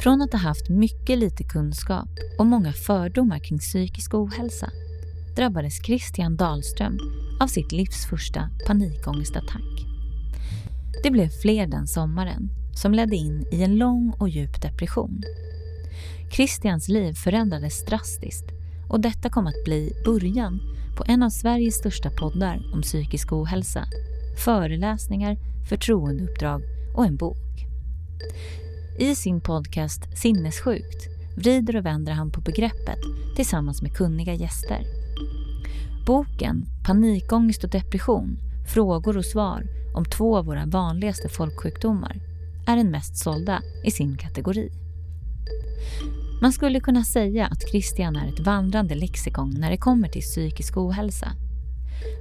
Från att ha haft mycket lite kunskap och många fördomar kring psykisk ohälsa drabbades Christian Dahlström av sitt livs första panikångestattack. Det blev fler den sommaren som ledde in i en lång och djup depression. Christians liv förändrades drastiskt och detta kom att bli början på en av Sveriges största poddar om psykisk ohälsa, föreläsningar, förtroendeuppdrag och en bok. I sin podcast Sinnessjukt vrider och vänder han på begreppet tillsammans med kunniga gäster. Boken Panikångest och depression, frågor och svar om två av våra vanligaste folksjukdomar är den mest sålda i sin kategori. Man skulle kunna säga att Christian är ett vandrande lexikon när det kommer till psykisk ohälsa.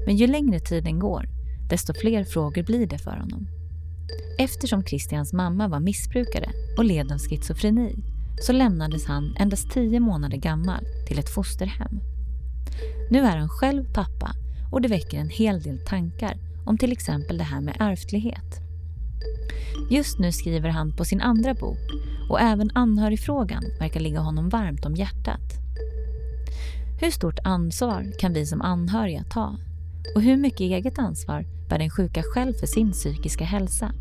Men ju längre tiden går, desto fler frågor blir det för honom. Eftersom Christians mamma var missbrukare och led av schizofreni så lämnades han endast tio månader gammal till ett fosterhem. Nu är han själv pappa och det väcker en hel del tankar om till exempel det här med ärftlighet. Just nu skriver han på sin andra bok och även anhörigfrågan verkar ligga honom varmt om hjärtat. Hur stort ansvar kan vi som anhöriga ta? Och hur mycket eget ansvar bär den sjuka själv för sin psykiska hälsa?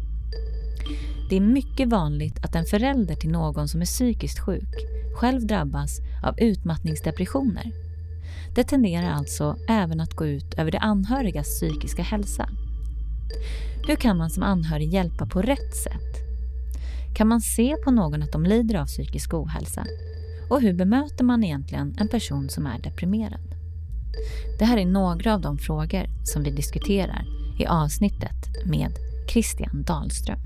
Det är mycket vanligt att en förälder till någon som är psykiskt sjuk själv drabbas av utmattningsdepressioner. Det tenderar alltså även att gå ut över de anhörigas psykiska hälsa. Hur kan man som anhörig hjälpa på rätt sätt? Kan man se på någon att de lider av psykisk ohälsa? Och hur bemöter man egentligen en person som är deprimerad? Det här är några av de frågor som vi diskuterar i avsnittet med Christian Dahlström.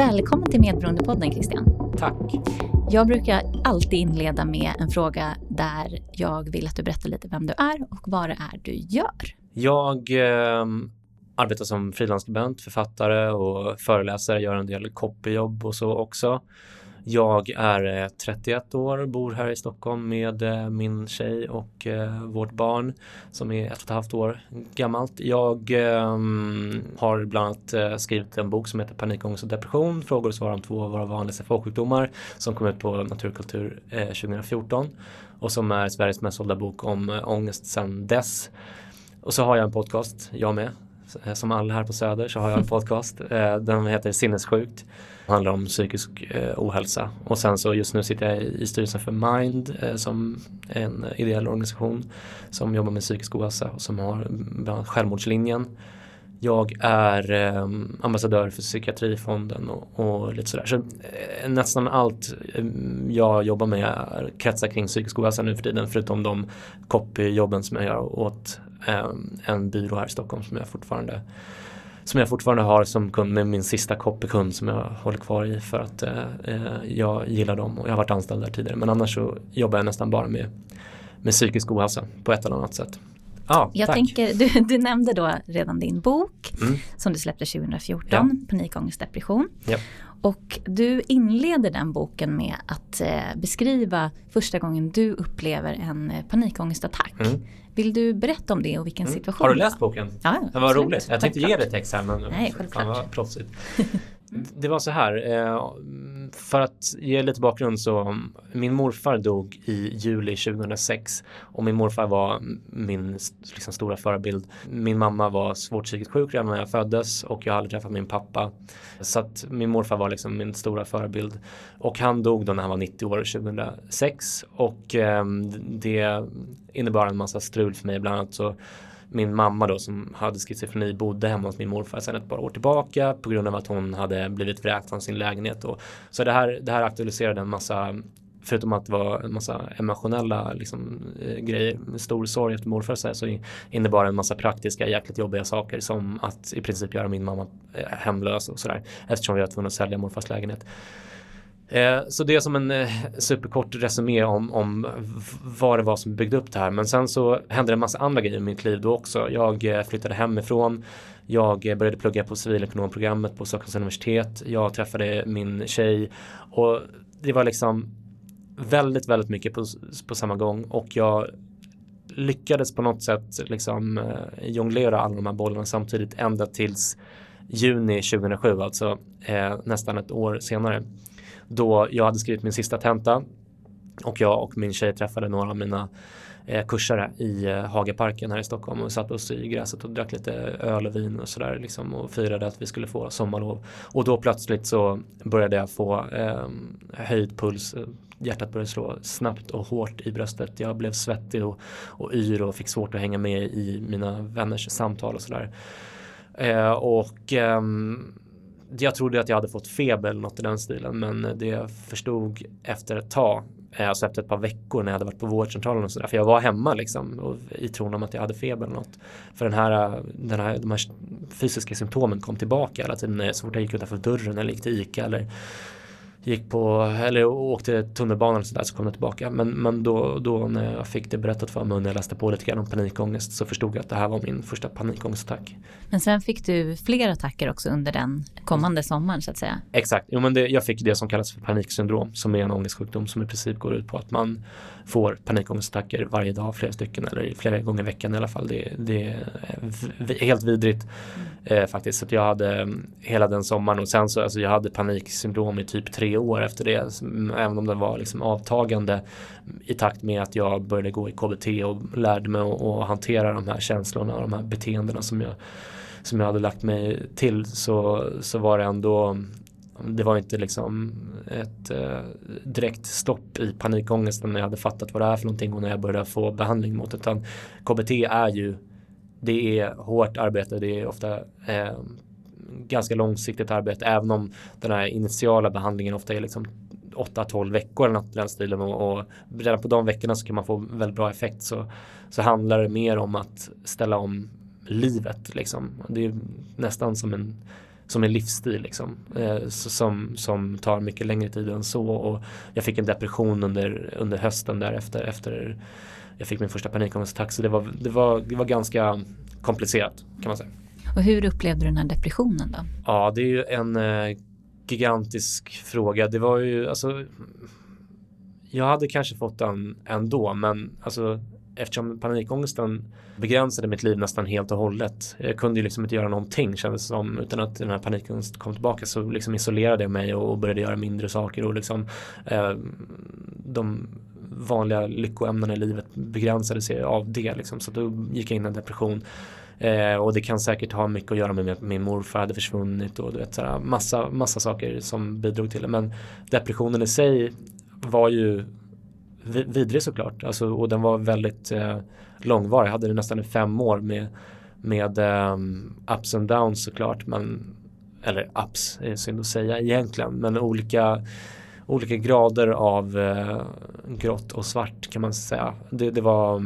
Välkommen till Medberoendepodden Christian. Tack. Jag brukar alltid inleda med en fråga där jag vill att du berättar lite vem du är och vad det är du gör. Jag eh, arbetar som frilansskribent, författare och föreläsare, gör en del copyjobb och så också. Jag är eh, 31 år, bor här i Stockholm med eh, min tjej och eh, vårt barn som är ett och ett halvt år gammalt. Jag ehm, har bland annat skrivit en bok som heter Panikångest och depression, frågor och svar om två av våra vanligaste folksjukdomar som kom ut på Naturkultur 2014 och som är Sveriges mest sålda bok om ångest sedan dess. Och så har jag en podcast, jag med, som alla här på Söder så har jag en podcast. Den heter Sinnessjukt handlar om psykisk eh, ohälsa. Och sen så just nu sitter jag i styrelsen för Mind eh, som en ideell organisation som jobbar med psykisk ohälsa och som har bland annat Självmordslinjen. Jag är eh, ambassadör för psykiatrifonden och, och lite sådär. Så eh, nästan allt eh, jag jobbar med kretsar kring psykisk ohälsa nu för tiden förutom de copyjobben som jag gör åt eh, en byrå här i Stockholm som jag fortfarande som jag fortfarande har som kund med min sista copykund som jag håller kvar i för att eh, eh, jag gillar dem och jag har varit anställd där tidigare. Men annars så jobbar jag nästan bara med, med psykisk ohälsa på ett eller annat sätt. Ah, jag tack. tänker, du, du, nämnde då redan din bok mm. som du släppte 2014, ja. Panikångest depression. Ja. Och du inleder den boken med att eh, beskriva första gången du upplever en eh, panikångestattack. Mm. Vill du berätta om det och vilken mm. situation? Har du läst boken? Ja, det var roligt. Jag tänkte ge dig text här men Nej, fan vad proffsigt. Mm. Det var så här, eh, för att ge lite bakgrund så min morfar dog i juli 2006 och min morfar var min liksom, stora förebild. Min mamma var svårt psykiskt sjuk redan när jag föddes och jag hade träffat min pappa. Så att min morfar var liksom min stora förebild. Och han dog då när han var 90 år 2006 och eh, det innebar en massa strul för mig. Bland annat så min mamma då som hade schizofreni bodde hemma hos min morfar sedan ett par år tillbaka på grund av att hon hade blivit vräkt från sin lägenhet. Och, så det här, det här aktualiserade en massa förutom att det var en massa emotionella liksom, eh, grejer, stor sorg efter morfar så, här, så innebar en massa praktiska jäkligt jobbiga saker som att i princip göra min mamma eh, hemlös och sådär eftersom vi var tvungna att sälja morfars lägenhet. Eh, så det är som en eh, superkort resumé om, om vad det var som byggde upp det här. Men sen så hände det en massa andra grejer i mitt liv då också. Jag eh, flyttade hemifrån. Jag eh, började plugga på civilekonomprogrammet på Stockholms universitet. Jag träffade min tjej och det var liksom väldigt, väldigt mycket på, på samma gång och jag lyckades på något sätt liksom eh, jonglera alla de här bollarna samtidigt ända tills juni 2007, alltså eh, nästan ett år senare. Då jag hade skrivit min sista tenta och jag och min tjej träffade några av mina eh, kursare i eh, Hagaparken här i Stockholm och satt oss i gräset och drack lite öl och vin och sådär liksom och firade att vi skulle få sommarlov. Och då plötsligt så började jag få eh, höjd puls eh, hjärtat började slå snabbt och hårt i bröstet. Jag blev svettig och, och yr och fick svårt att hänga med i mina vänners samtal och sådär. Eh, och eh, jag trodde att jag hade fått feber eller något i den stilen men det jag förstod efter ett tag eh, Alltså efter ett par veckor när jag hade varit på vårdcentralen och sådär. För jag var hemma liksom och, i tron om att jag hade feber eller något. För den här, den här, de här fysiska symptomen kom tillbaka hela tiden. Så fort jag gick utanför dörren eller gick till ICA eller gick på, eller åkte tunnelbanan och sådär så kom det tillbaka. Men, men då, då när jag fick det berättat för mig och när jag läste på lite grann om panikångest så förstod jag att det här var min första panikångestattack. Men sen fick du fler attacker också under den kommande sommaren så att säga? Exakt, jo, men det, jag fick det som kallas för paniksyndrom som är en ångestsjukdom som i princip går ut på att man får panikångestattacker varje dag, flera stycken eller flera gånger i veckan i alla fall. Det, det är helt vidrigt mm. eh, faktiskt. Så jag hade mm, hela den sommaren och sen så alltså jag hade paniksyndrom i typ tre år efter det. Även om det var liksom avtagande i takt med att jag började gå i KBT och lärde mig att hantera de här känslorna och de här beteendena som jag som jag hade lagt mig till så, så var det ändå det var inte liksom ett eh, direkt stopp i panikångesten när jag hade fattat vad det är för någonting och när jag började få behandling mot det. Utan KBT är ju, det är hårt arbete, det är ofta eh, ganska långsiktigt arbete även om den här initiala behandlingen ofta är liksom 8-12 veckor eller något i den stilen och, och redan på de veckorna så kan man få väldigt bra effekt så, så handlar det mer om att ställa om livet liksom. Det är nästan som en som en livsstil liksom, eh, som, som tar mycket längre tid än så. Och jag fick en depression under, under hösten därefter efter jag fick min första panikångestattack. Så det var, det, var, det var ganska komplicerat kan man säga. Och hur upplevde du den här depressionen då? Ja, det är ju en eh, gigantisk fråga. Det var ju alltså jag hade kanske fått den ändå, men alltså eftersom panikångesten begränsade mitt liv nästan helt och hållet. Jag kunde ju liksom inte göra någonting kändes som utan att den här panikångesten kom tillbaka så liksom isolerade jag mig och började göra mindre saker och liksom eh, de vanliga lyckoämnena i livet begränsade sig av det liksom. Så då gick jag in i en depression Eh, och det kan säkert ha mycket att göra med att min morfar hade försvunnit och du vet, sådär, massa, massa saker som bidrog till det. Men depressionen i sig var ju vidrig såklart. Alltså, och den var väldigt eh, långvarig. Jag hade det nästan i fem år med, med eh, ups and downs såklart. Men, eller ups är synd att säga egentligen. Men olika, olika grader av eh, grått och svart kan man säga. Det, det var,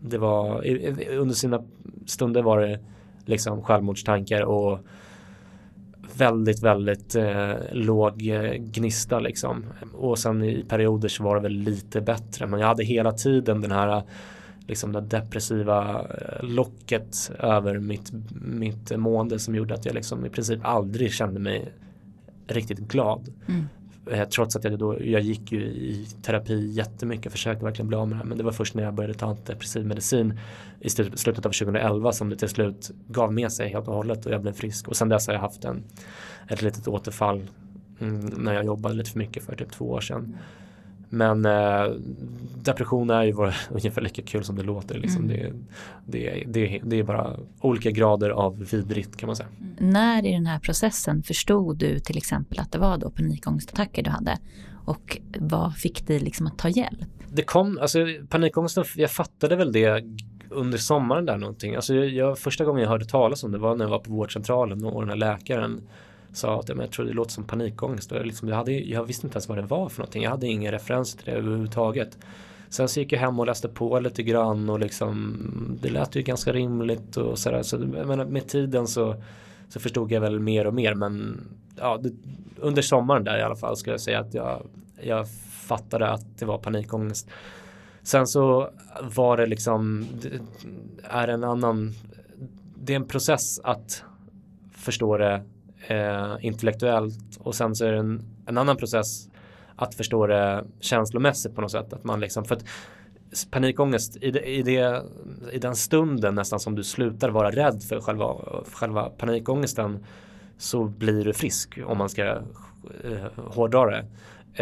det var under sina stunder var det liksom självmordstankar och väldigt, väldigt eh, låg eh, gnista liksom. Och sen i perioder så var det väl lite bättre. Men jag hade hela tiden den här liksom det depressiva eh, locket över mitt, mitt mående som gjorde att jag liksom i princip aldrig kände mig riktigt glad. Mm. Eh, trots att jag då, jag gick ju i terapi jättemycket, försökte verkligen bli av med det. Men det var först när jag började ta antidepressiv medicin i slutet av 2011 som det till slut gav med sig helt och hållet och jag blev frisk. Och sen dess har jag haft en, ett litet återfall mm, när jag jobbade lite för mycket för typ två år sedan. Men eh, depression är ju bara ungefär lika kul som det låter. Liksom. Mm. Det, det, det, det, är bara olika grader av vidrigt kan man säga. Mm. När i den här processen förstod du till exempel att det var då panikångestattacker du hade? Och vad fick dig liksom att ta hjälp? Det kom, alltså panikångesten, jag fattade väl det under sommaren där någonting. Alltså jag, jag, första gången jag hörde talas om det var när jag var på vårdcentralen och den här läkaren sa att jag tror det låter som panikångest. Och liksom, jag, hade, jag visste inte ens vad det var för någonting. Jag hade ingen referens till det överhuvudtaget. Sen så gick jag hem och läste på lite grann och liksom det lät ju ganska rimligt och sådär. Så, men med tiden så, så förstod jag väl mer och mer men ja, det, under sommaren där i alla fall skulle jag säga att jag, jag fattade att det var panikångest. Sen så var det liksom, det är en annan, det är en process att förstå det eh, intellektuellt och sen så är det en, en annan process att förstå det känslomässigt på något sätt. Att man liksom, för att panikångest i, det, i, det, i den stunden nästan som du slutar vara rädd för själva, själva panikångesten så blir du frisk om man ska eh, hårdra det.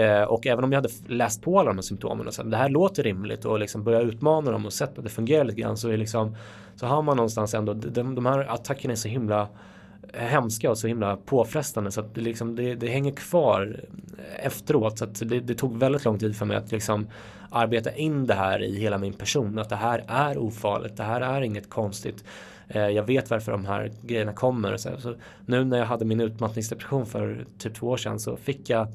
Eh, och även om jag hade läst på alla de här symptomen och sen det här låter rimligt och liksom börja utmana dem och sett att det fungerar lite grann så, är liksom, så har man någonstans ändå, de, de här attackerna är så himla hemska och så himla påfrestande så att det, liksom, det, det hänger kvar eh, efteråt. Så att det, det, tog väldigt lång tid för mig att liksom arbeta in det här i hela min person. Att det här är ofarligt, det här är inget konstigt. Eh, jag vet varför de här grejerna kommer. Så, så nu när jag hade min utmattningsdepression för typ två år sedan så fick jag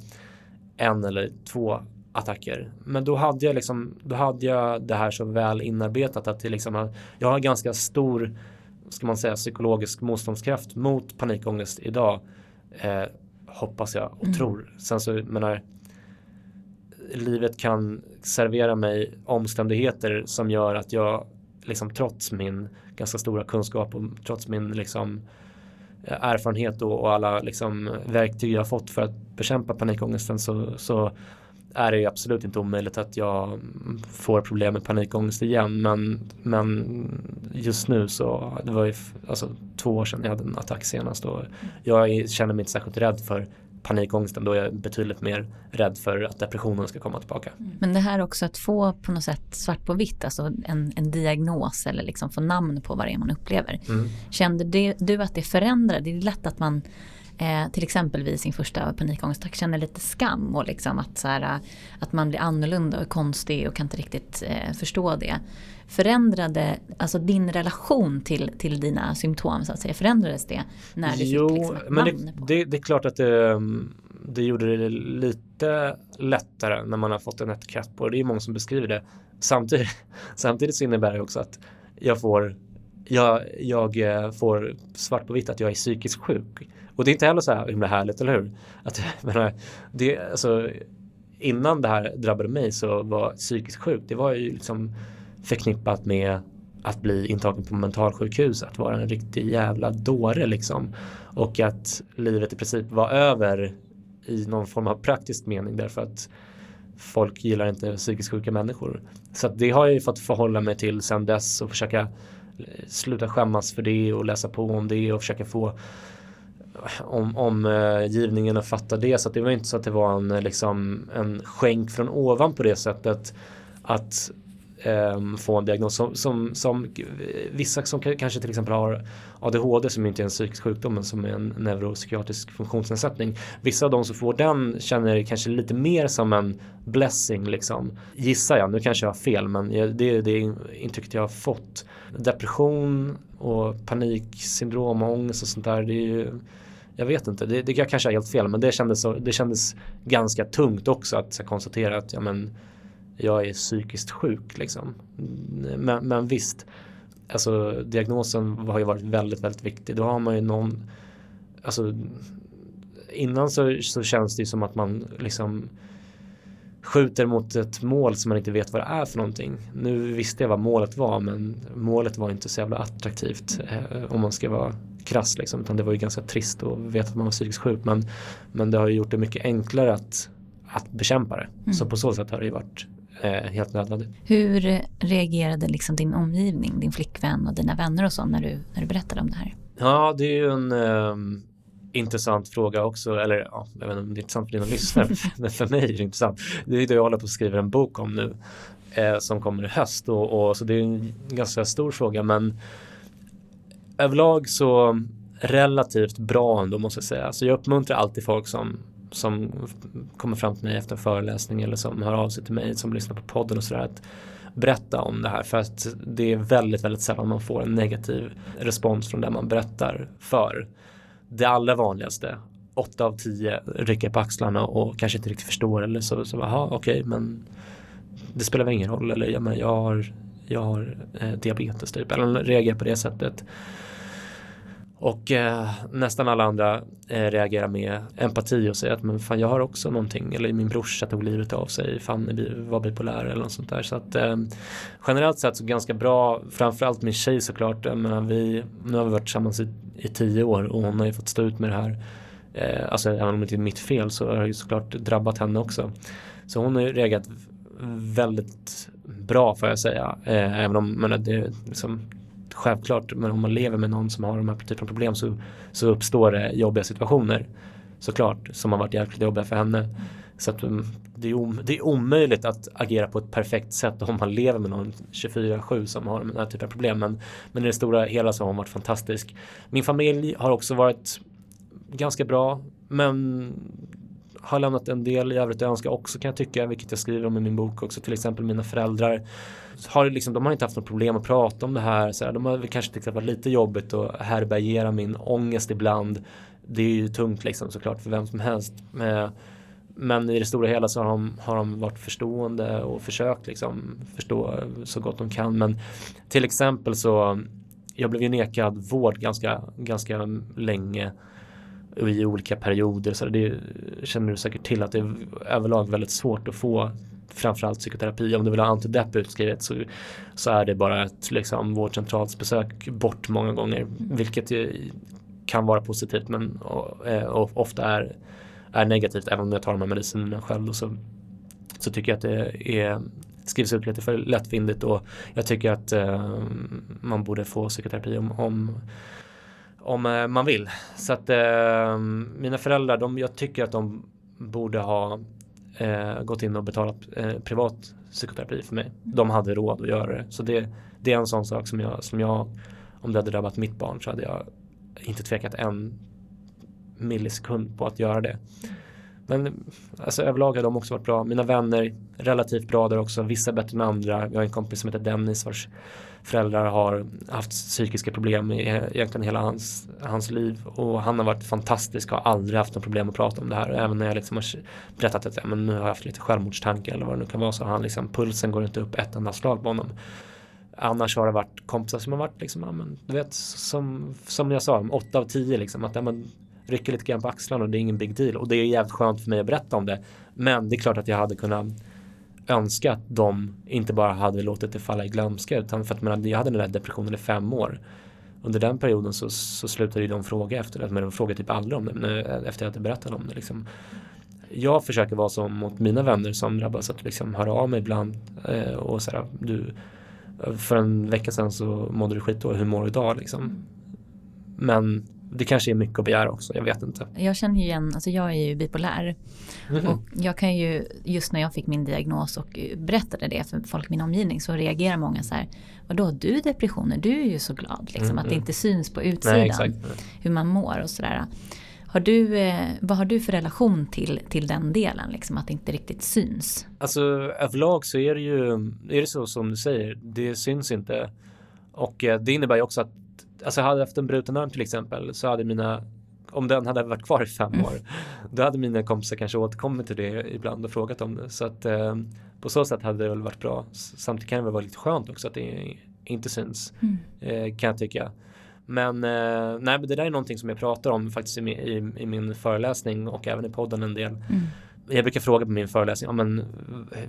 en eller två attacker. Men då hade jag liksom, då hade jag det här så väl inarbetat att det liksom, jag har ganska stor ska man säga, psykologisk motståndskraft mot panikångest idag. Eh, hoppas jag och mm. tror. Sen så menar livet kan servera mig omständigheter som gör att jag liksom trots min ganska stora kunskap och trots min liksom erfarenhet och, och alla liksom verktyg jag fått för att bekämpa panikångesten så, så är det absolut inte omöjligt att jag får problem med panikångest igen. Men, men just nu så, det var ju alltså, två år sedan jag hade en attack senast och jag känner mig inte särskilt rädd för panikångesten då är jag betydligt mer rädd för att depressionen ska komma tillbaka. Mm. Men det här också att få på något sätt svart på vitt, alltså en, en diagnos eller liksom få namn på vad det är man upplever. Mm. Kände du att det förändrade? Det är lätt att man eh, till exempel vid sin första panikångestattack känner lite skam och liksom att, så här, att man blir annorlunda och konstig och kan inte riktigt eh, förstå det. Förändrade, alltså din relation till, till dina symptom så att säga, förändrades det när du jo, fick liksom ett men det, det, det, är klart att det, det gjorde det lite lättare när man har fått en etikett på det. Det är många som beskriver det. Samtidigt, samtidigt så innebär det också att jag får jag, jag eh, får svart på vitt att jag är psykiskt sjuk. Och det är inte heller så här himla härligt, eller hur? Att, menar, det, alltså, innan det här drabbade mig så var psykiskt sjuk, det var ju liksom förknippat med att bli intagen på mentalsjukhus, att vara en riktig jävla dåre liksom. Och att livet i princip var över i någon form av praktisk mening därför att folk gillar inte psykiskt sjuka människor. Så det har jag ju fått förhålla mig till sedan dess och försöka eh, sluta skämmas för det och läsa på om det och försöka få om, omgivningen eh, att fatta det. Så det var inte så att det var en, eh, liksom, en skänk från ovan på det sättet att eh, få en diagnos som, som, som vissa som kanske till exempel har ADHD som inte är en psykisk sjukdom men som är en neuropsykiatrisk funktionsnedsättning. Vissa av de som får den känner kanske lite mer som en blessing liksom. Gissar jag, nu kanske jag har fel men det är det intrycket jag har fått. Depression och paniksyndrom och ångest och sånt där det är ju jag vet inte, det, det jag kanske är helt fel men det kändes, så, det kändes ganska tungt också att konstatera att ja, men, jag är psykiskt sjuk liksom. Mm, men, men visst, alltså diagnosen har ju varit väldigt, väldigt viktig. Då har man ju någon, alltså innan så, så känns det ju som att man liksom skjuter mot ett mål som man inte vet vad det är för någonting. Nu visste jag vad målet var men målet var inte så jävla attraktivt eh, om man ska vara krass liksom. Utan det var ju ganska trist att veta att man var psykiskt sjuk men, men det har ju gjort det mycket enklare att, att bekämpa det. Mm. Så på så sätt har det ju varit eh, helt nödvändigt. Hur reagerade liksom din omgivning, din flickvän och dina vänner och så när du, när du berättade om det här? Ja, det är ju en eh, intressant fråga också, eller ja, jag vet inte om det är intressant för dina lyssnare, men för mig är det intressant. Det är det jag håller på att skriva en bok om nu eh, som kommer i höst och, och, så det är en ganska stor fråga men överlag så relativt bra ändå måste jag säga. Så jag uppmuntrar alltid folk som som kommer fram till mig efter en föreläsning eller som hör av sig till mig som lyssnar på podden och sådär att berätta om det här för att det är väldigt, väldigt sällan man får en negativ respons från det man berättar för. Det allra vanligaste, åtta av tio rycker på axlarna och kanske inte riktigt förstår eller så, så jaha okej okay, men det spelar väl ingen roll eller ja, men jag har, jag har eh, diabetes typ eller reagerar på det sättet. Och eh, nästan alla andra eh, reagerar med empati och säger att men fan jag har också någonting eller min brorsa tog livet av sig, fan var bipolär eller något sånt där. Så att eh, generellt sett så ganska bra, framförallt min tjej såklart. Jag menar, vi, nu har vi varit tillsammans i, i tio år och hon har ju fått stå ut med det här. Eh, alltså även om det inte är mitt fel så har det ju såklart drabbat henne också. Så hon har ju reagerat väldigt bra får jag säga. Eh, även om men det, liksom, självklart, men om man lever med någon som har de här typen av problem så, så uppstår det jobbiga situationer. Såklart, som har varit jäkligt jobbiga för henne. Så att mm, det är, om, det är omöjligt att agera på ett perfekt sätt om man lever med någon 24-7 som har den här typen av problem. Men, men i det stora hela så har hon varit fantastisk. Min familj har också varit ganska bra. Men har lämnat en del i övrigt att önska också kan jag tycka, vilket jag skriver om i min bok också, till exempel mina föräldrar. Har liksom, de har inte haft något problem att prata om det här. Så här, de har väl kanske tyckt att det var lite jobbigt att härbärgera min ångest ibland. Det är ju tungt liksom såklart för vem som helst. Eh, men i det stora hela så har de, har de varit förstående och försökt liksom förstå så gott de kan. Men till exempel så jag blev ju nekad vård ganska, ganska länge i olika perioder. Så det känner du säkert till att det är överlag väldigt svårt att få framförallt psykoterapi. Om du vill ha antidepp utskrivet så, så är det bara ett liksom, vårdcentralsbesök bort många gånger. Vilket kan vara positivt men och, eh, och ofta är, är negativt. Även om jag tar de här medicinerna själv. så, så tycker jag att det är skrivs ut lite för lättvindigt och jag tycker att eh, man borde få psykoterapi om, om om eh, man vill. Så att eh, mina föräldrar, de, jag tycker att de borde ha eh, gått in och betalat eh, privat psykoterapi för mig. De hade råd att göra det. Så det, det är en sån sak som jag, som jag, om det hade drabbat mitt barn så hade jag inte tvekat en millisekund på att göra det. Men alltså, överlag har de också varit bra. Mina vänner relativt bra där också. Vissa bättre än andra. Jag har en kompis som heter Dennis vars föräldrar har haft psykiska problem i egentligen hela hans, hans liv. Och han har varit fantastisk och har aldrig haft något problem att prata om det här. Även när jag liksom har berättat att ja, men nu har jag haft lite självmordstankar eller vad det nu kan vara så har han liksom, pulsen går inte upp ett enda slag på honom. Annars har det varit kompisar som har varit liksom, ja, men, du vet, som, som jag sa, åtta av tio liksom, att ja, men, rycker lite grann på axlarna och det är ingen big deal. Och det är jävligt skönt för mig att berätta om det. Men det är klart att jag hade kunnat önska att de inte bara hade låtit det falla i glömska utan för att man, jag hade den där depressionen i fem år. Under den perioden så, så slutade de fråga efter det, alltså, men de frågade typ aldrig om det men eh, efter att jag berättade om det. Liksom. Jag försöker vara som mot mina vänner som drabbas att liksom höra av mig ibland eh, och sådär, du, för en vecka sedan så mådde du skit då, hur mår du idag liksom? Men det kanske är mycket att begära också, jag vet inte. Jag känner ju igen, alltså jag är ju bipolär. Mm. Och jag kan ju, just när jag fick min diagnos och berättade det för folk i min omgivning så reagerar många så här, vadå har du depressioner? Du är ju så glad liksom, mm. att det inte syns på utsidan Nej, hur man mår och sådär. Har du, eh, vad har du för relation till, till den delen, liksom, att det inte riktigt syns? Alltså överlag så är det ju är det så som du säger, det syns inte. Och eh, det innebär ju också att alltså hade jag haft en bruten arm till exempel så hade mina om den hade varit kvar i fem mm. år då hade mina kompisar kanske återkommit till det ibland och frågat om det så att eh, på så sätt hade det väl varit bra samtidigt kan det väl vara lite skönt också att det inte syns mm. eh, kan jag tycka men eh, nej, det där är någonting som jag pratar om faktiskt i, i, i min föreläsning och även i podden en del mm. Jag brukar fråga på min föreläsning, ja, men,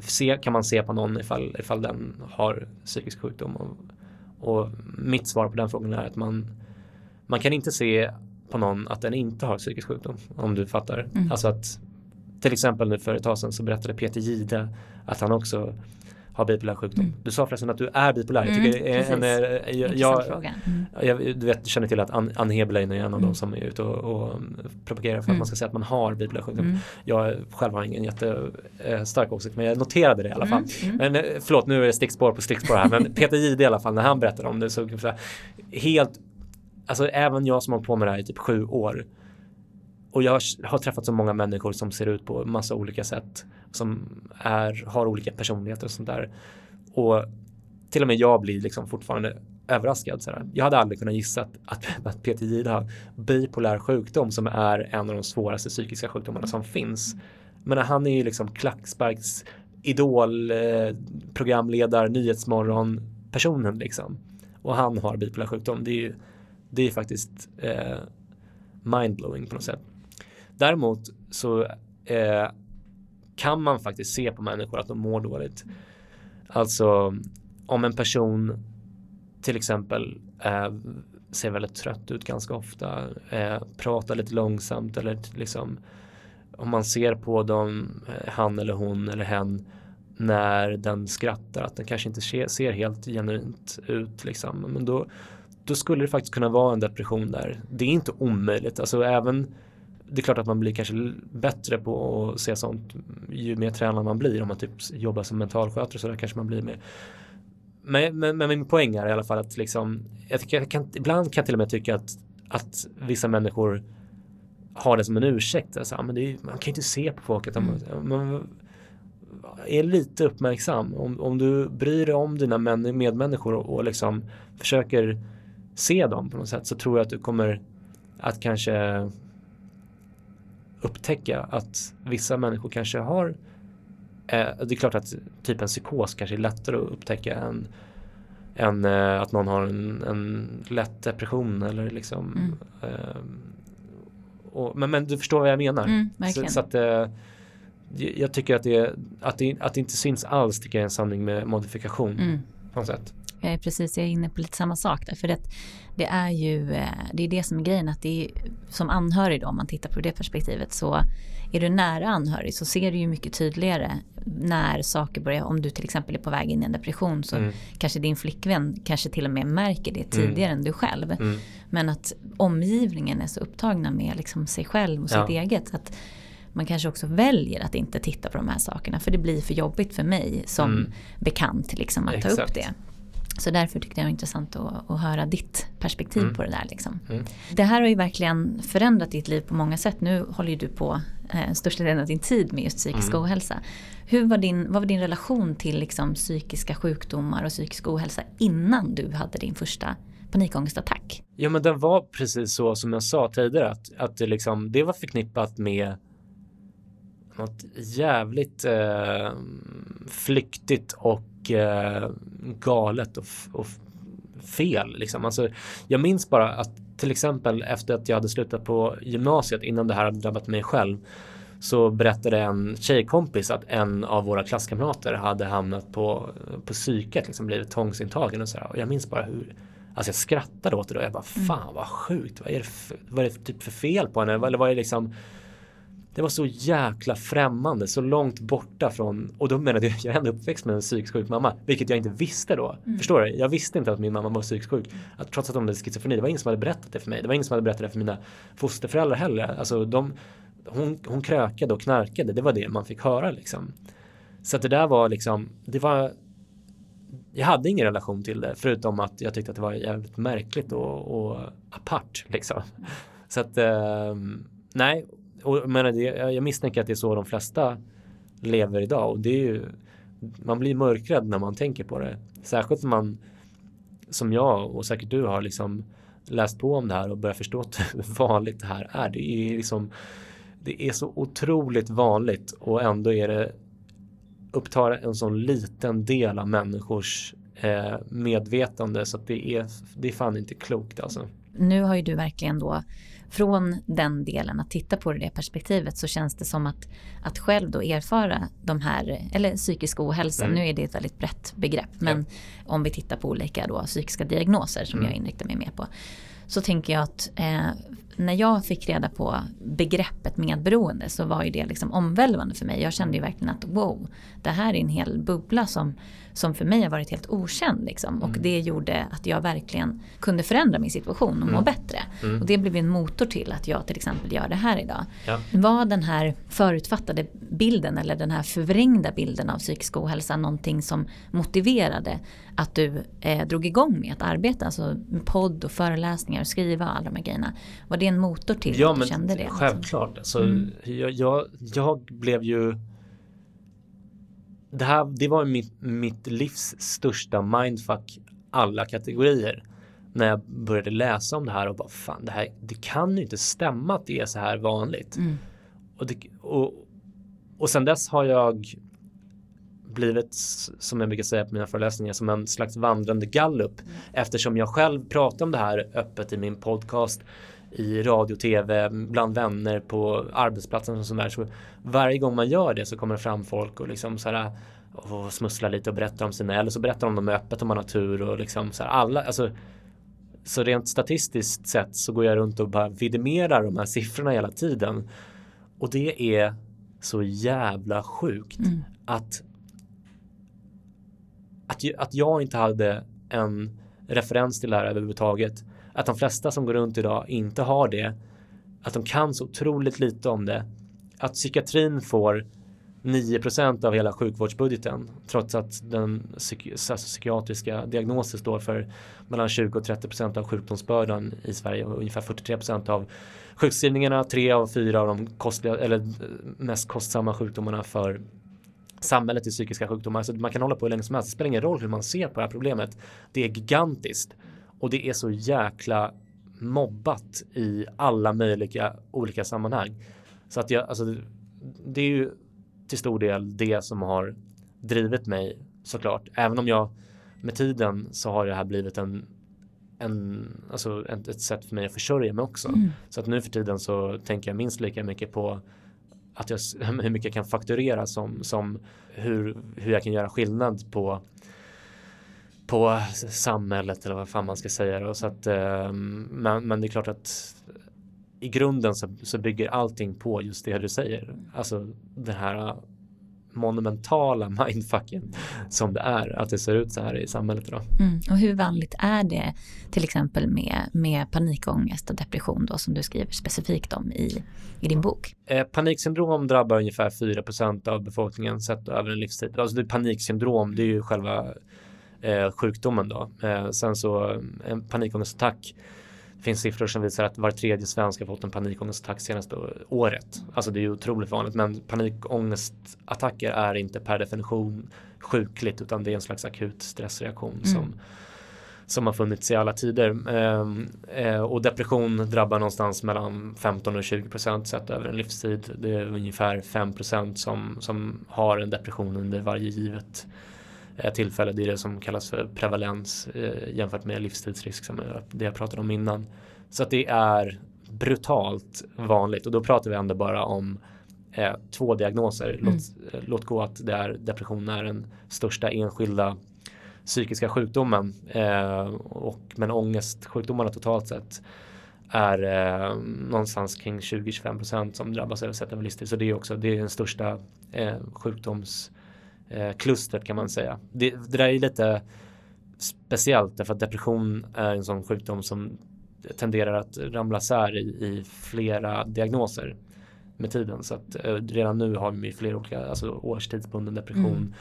se, kan man se på någon ifall, ifall den har psykisk sjukdom? Och, och mitt svar på den frågan är att man, man kan inte se på någon att den inte har psykisk sjukdom. Om du fattar. Mm. Alltså att till exempel nu för ett tag sedan så berättade Peter Gide att han också har bipolär sjukdom. Mm. Du sa förresten att du är bipolär. Jag tycker mm, en, en, jag, jag, mm. jag, du vet, känner till att Ann, Ann Heberlein är en av mm. de som är ute och, och propagerar för att mm. man ska säga att man har bipolär sjukdom. Mm. Jag själv har ingen jättestark eh, åsikt men jag noterade det i alla fall. Men eh, förlåt, nu är det stickspår på stickspår här. men Peter Jihde i alla fall när han berättade om det så, så helt Alltså även jag som har på med det här i typ sju år och jag har träffat så många människor som ser ut på massa olika sätt. Som är, har olika personligheter och sånt där. Och till och med jag blir liksom fortfarande överraskad. Sådär. Jag hade aldrig kunnat gissa att, att, att PTJ har bipolär sjukdom som är en av de svåraste psykiska sjukdomarna som finns. Men han är ju liksom klacksparks idol, eh, programledare, nyhetsmorgon personen liksom. Och han har bipolär sjukdom. Det är ju Det är faktiskt eh, mindblowing på något sätt. Däremot så eh, kan man faktiskt se på människor att de mår dåligt. Alltså om en person till exempel eh, ser väldigt trött ut ganska ofta, eh, pratar lite långsamt eller liksom om man ser på dem, eh, han eller hon eller hen när den skrattar att den kanske inte ser helt genuint ut liksom. Men då, då skulle det faktiskt kunna vara en depression där. Det är inte omöjligt, alltså även det är klart att man blir kanske bättre på att se sånt ju mer tränad man blir. Om man typ jobbar som mentalskötare så där kanske man blir mer. Men, men, men min poäng är i alla fall att liksom, jag, tycker, jag kan, ibland kan jag till och med tycka att, att vissa människor har det som en ursäkt. Alltså, men är, man kan ju inte se på folk att de, mm. man, är lite uppmärksam. Om, om du bryr dig om dina medmänniskor och, och liksom försöker se dem på något sätt så tror jag att du kommer att kanske upptäcka att vissa människor kanske har eh, det är klart att typ en psykos kanske är lättare att upptäcka än, än eh, att någon har en, en lätt depression eller liksom mm. eh, och, men, men du förstår vad jag menar. Mm, så, så, att eh, jag tycker att det, att, det, att det inte syns alls tycker jag är en sanning med modifikation. Mm. På något sätt. Jag är precis, jag är inne på lite samma sak där. För det, det är ju eh, det är det som är grejen. Att det är, som anhörig då, om man tittar på det perspektivet så är du nära anhörig så ser du ju mycket tydligare när saker börjar, om du till exempel är på väg in i en depression så mm. kanske din flickvän kanske till och med märker det tidigare mm. än du själv. Mm. Men att omgivningen är så upptagna med liksom sig själv och sitt ja. eget. Att man kanske också väljer att inte titta på de här sakerna för det blir för jobbigt för mig som mm. bekant liksom, att Exakt. ta upp det. Så därför tyckte jag det var intressant att, att höra ditt perspektiv mm. på det där. Liksom. Mm. Det här har ju verkligen förändrat ditt liv på många sätt. Nu håller ju du på eh, största delen av din tid med just psykisk mm. ohälsa. Hur var din, vad var din relation till liksom, psykiska sjukdomar och psykisk ohälsa innan du hade din första panikångestattack? Ja men den var precis så som jag sa tidigare att, att det, liksom, det var förknippat med något jävligt eh, flyktigt och eh, galet och, och fel. Liksom. Alltså, jag minns bara att till exempel efter att jag hade slutat på gymnasiet innan det här hade drabbat mig själv så berättade en tjejkompis att en av våra klasskamrater hade hamnat på, på psyket, liksom blivit tvångsintagen och sådär. Och jag minns bara hur Alltså jag skrattade åt det då. Jag bara mm. fan vad sjukt. Vad är det för, vad är det typ för fel på henne? Eller vad är det liksom det var så jäkla främmande, så långt borta från, och då menade jag, jag är ändå uppväxt med en psykiskt sjuk mamma, vilket jag inte visste då. Mm. Förstår du? Jag visste inte att min mamma var psykiskt sjuk. Att, trots att hon hade schizofreni, det var ingen som hade berättat det för mig. Det var ingen som hade berättat det för mina fosterföräldrar heller. Alltså de, hon, hon krökade och knarkade, det var det man fick höra liksom. Så att det där var liksom, det var jag hade ingen relation till det förutom att jag tyckte att det var jävligt märkligt och, och apart liksom. Så att eh, nej, och, men det, jag misstänker att det är så de flesta lever idag och det är ju man blir mörkrädd när man tänker på det. Särskilt när man som jag och säkert du har liksom läst på om det här och börjat förstå hur vanligt det här är. Det är liksom det är så otroligt vanligt och ändå är det upptar en sån liten del av människors eh, medvetande så att det är, det är fan inte klokt alltså. Nu har ju du verkligen då från den delen att titta på det perspektivet så känns det som att, att själv då erfara de här, eller psykisk ohälsa, mm. nu är det ett väldigt brett begrepp, men ja. om vi tittar på olika då, psykiska diagnoser som mm. jag inriktar mig mer på, så tänker jag att eh, när jag fick reda på begreppet medberoende så var ju det liksom omvälvande för mig. Jag kände ju verkligen att wow, det här är en hel bubbla som, som för mig har varit helt okänd. Liksom. Mm. Och det gjorde att jag verkligen kunde förändra min situation och må mm. bättre. Mm. Och det blev en motor till att jag till exempel gör det här idag. Ja. Var den här förutfattade bilden eller den här förvrängda bilden av psykisk ohälsa någonting som motiverade att du eh, drog igång med att arbeta? Alltså podd och föreläsningar och skriva och alla de här grejerna. Var det en motor till ja, att du kände det? Självklart. Alltså, mm. jag, jag, jag blev ju det här det var mitt, mitt livs största mindfuck alla kategorier. När jag började läsa om det här och bara fan det här det kan ju inte stämma att det är så här vanligt. Mm. Och, det, och, och sen dess har jag blivit, som jag brukar säga på mina föreläsningar, som en slags vandrande gallup. Mm. Eftersom jag själv pratar om det här öppet i min podcast, i radio, tv, bland vänner, på arbetsplatsen och sådär. Så varje gång man gör det så kommer det fram folk och liksom så här och smusslar lite och berättar om sina, eller så berättar de dem öppet om man har tur och liksom så här alla, alltså så rent statistiskt sett så går jag runt och bara vidimerar de här siffrorna hela tiden. Och det är så jävla sjukt mm. att, att, att jag inte hade en referens till det här överhuvudtaget. Att de flesta som går runt idag inte har det. Att de kan så otroligt lite om det. Att psykiatrin får 9% av hela sjukvårdsbudgeten trots att den psyki alltså psykiatriska diagnosen står för mellan 20 och 30% av sjukdomsbördan i Sverige och ungefär 43% av sjukskrivningarna, tre av fyra av de kostliga, eller mest kostsamma sjukdomarna för samhället i psykiska sjukdomar. Så man kan hålla på hur länge som helst. Det spelar ingen roll hur man ser på det här problemet. Det är gigantiskt och det är så jäkla mobbat i alla möjliga olika sammanhang. Så att jag, alltså, det är ju till stor del det som har drivit mig såklart. Även om jag med tiden så har det här blivit en, en, alltså ett, ett sätt för mig att försörja mig också. Mm. Så att nu för tiden så tänker jag minst lika mycket på att jag, hur mycket jag kan fakturera som, som hur, hur jag kan göra skillnad på på samhället eller vad fan man ska säga. Då. Så att, eh, men, men det är klart att i grunden så, så bygger allting på just det du säger. Alltså den här monumentala mindfucken som det är att det ser ut så här i samhället idag. Mm. Och hur vanligt är det till exempel med, med panikångest och depression då som du skriver specifikt om i, i din bok? Eh, paniksyndrom drabbar ungefär 4% av befolkningen sett över en livstid. Alltså det är paniksyndrom, det är ju själva eh, sjukdomen då. Eh, sen så en panikångestattack det finns siffror som visar att var tredje svensk har fått en panikångestattack senaste året. Alltså det är ju otroligt vanligt men panikångestattacker är inte per definition sjukligt utan det är en slags akut stressreaktion mm. som som har funnits i alla tider. Ehm, eh, och depression drabbar någonstans mellan 15 och 20 procent sett över en livstid. Det är ungefär 5 procent som, som har en depression under varje givet tillfälle. Det är det som kallas för prevalens eh, jämfört med livstidsrisk som det jag pratade om innan. Så att det är brutalt vanligt och då pratar vi ändå bara om eh, två diagnoser. Mm. Låt, eh, låt gå att det är, depression är den största enskilda psykiska sjukdomen. Eh, och, men ångestsjukdomarna totalt sett är eh, någonstans kring 20-25 som drabbas av sett över livstid. Så det är också det är den största eh, sjukdoms eh, klustret kan man säga. Det, det där är lite speciellt därför att depression är en sån sjukdom som tenderar att ramla sär i, i flera diagnoser med tiden. Så att eh, redan nu har vi flera olika, alltså årstidsbunden depression,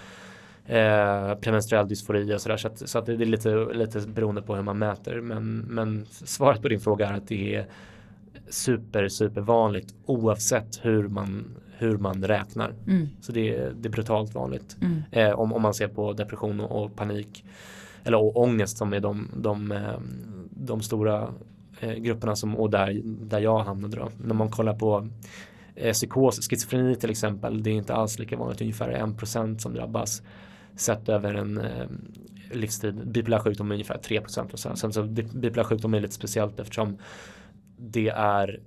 mm. eh, premenstruell dysfori och sådär. Så, att, så att det är lite, lite beroende på hur man mäter. Men, men svaret på din fråga är att det är super, super vanligt oavsett hur man hur man räknar. Mm. Så det är, det är brutalt vanligt. Mm. Eh, om, om man ser på depression och, och panik eller och ångest som är de, de, eh, de stora eh, grupperna som, och där, där jag hamnade då. När man kollar på eh, psykos, schizofreni till exempel, det är inte alls lika vanligt, ungefär 1% som drabbas sett över en eh, livstid. Bipolär sjukdom är ungefär 3% och så. Sen så bipolär sjukdom är lite speciellt eftersom det är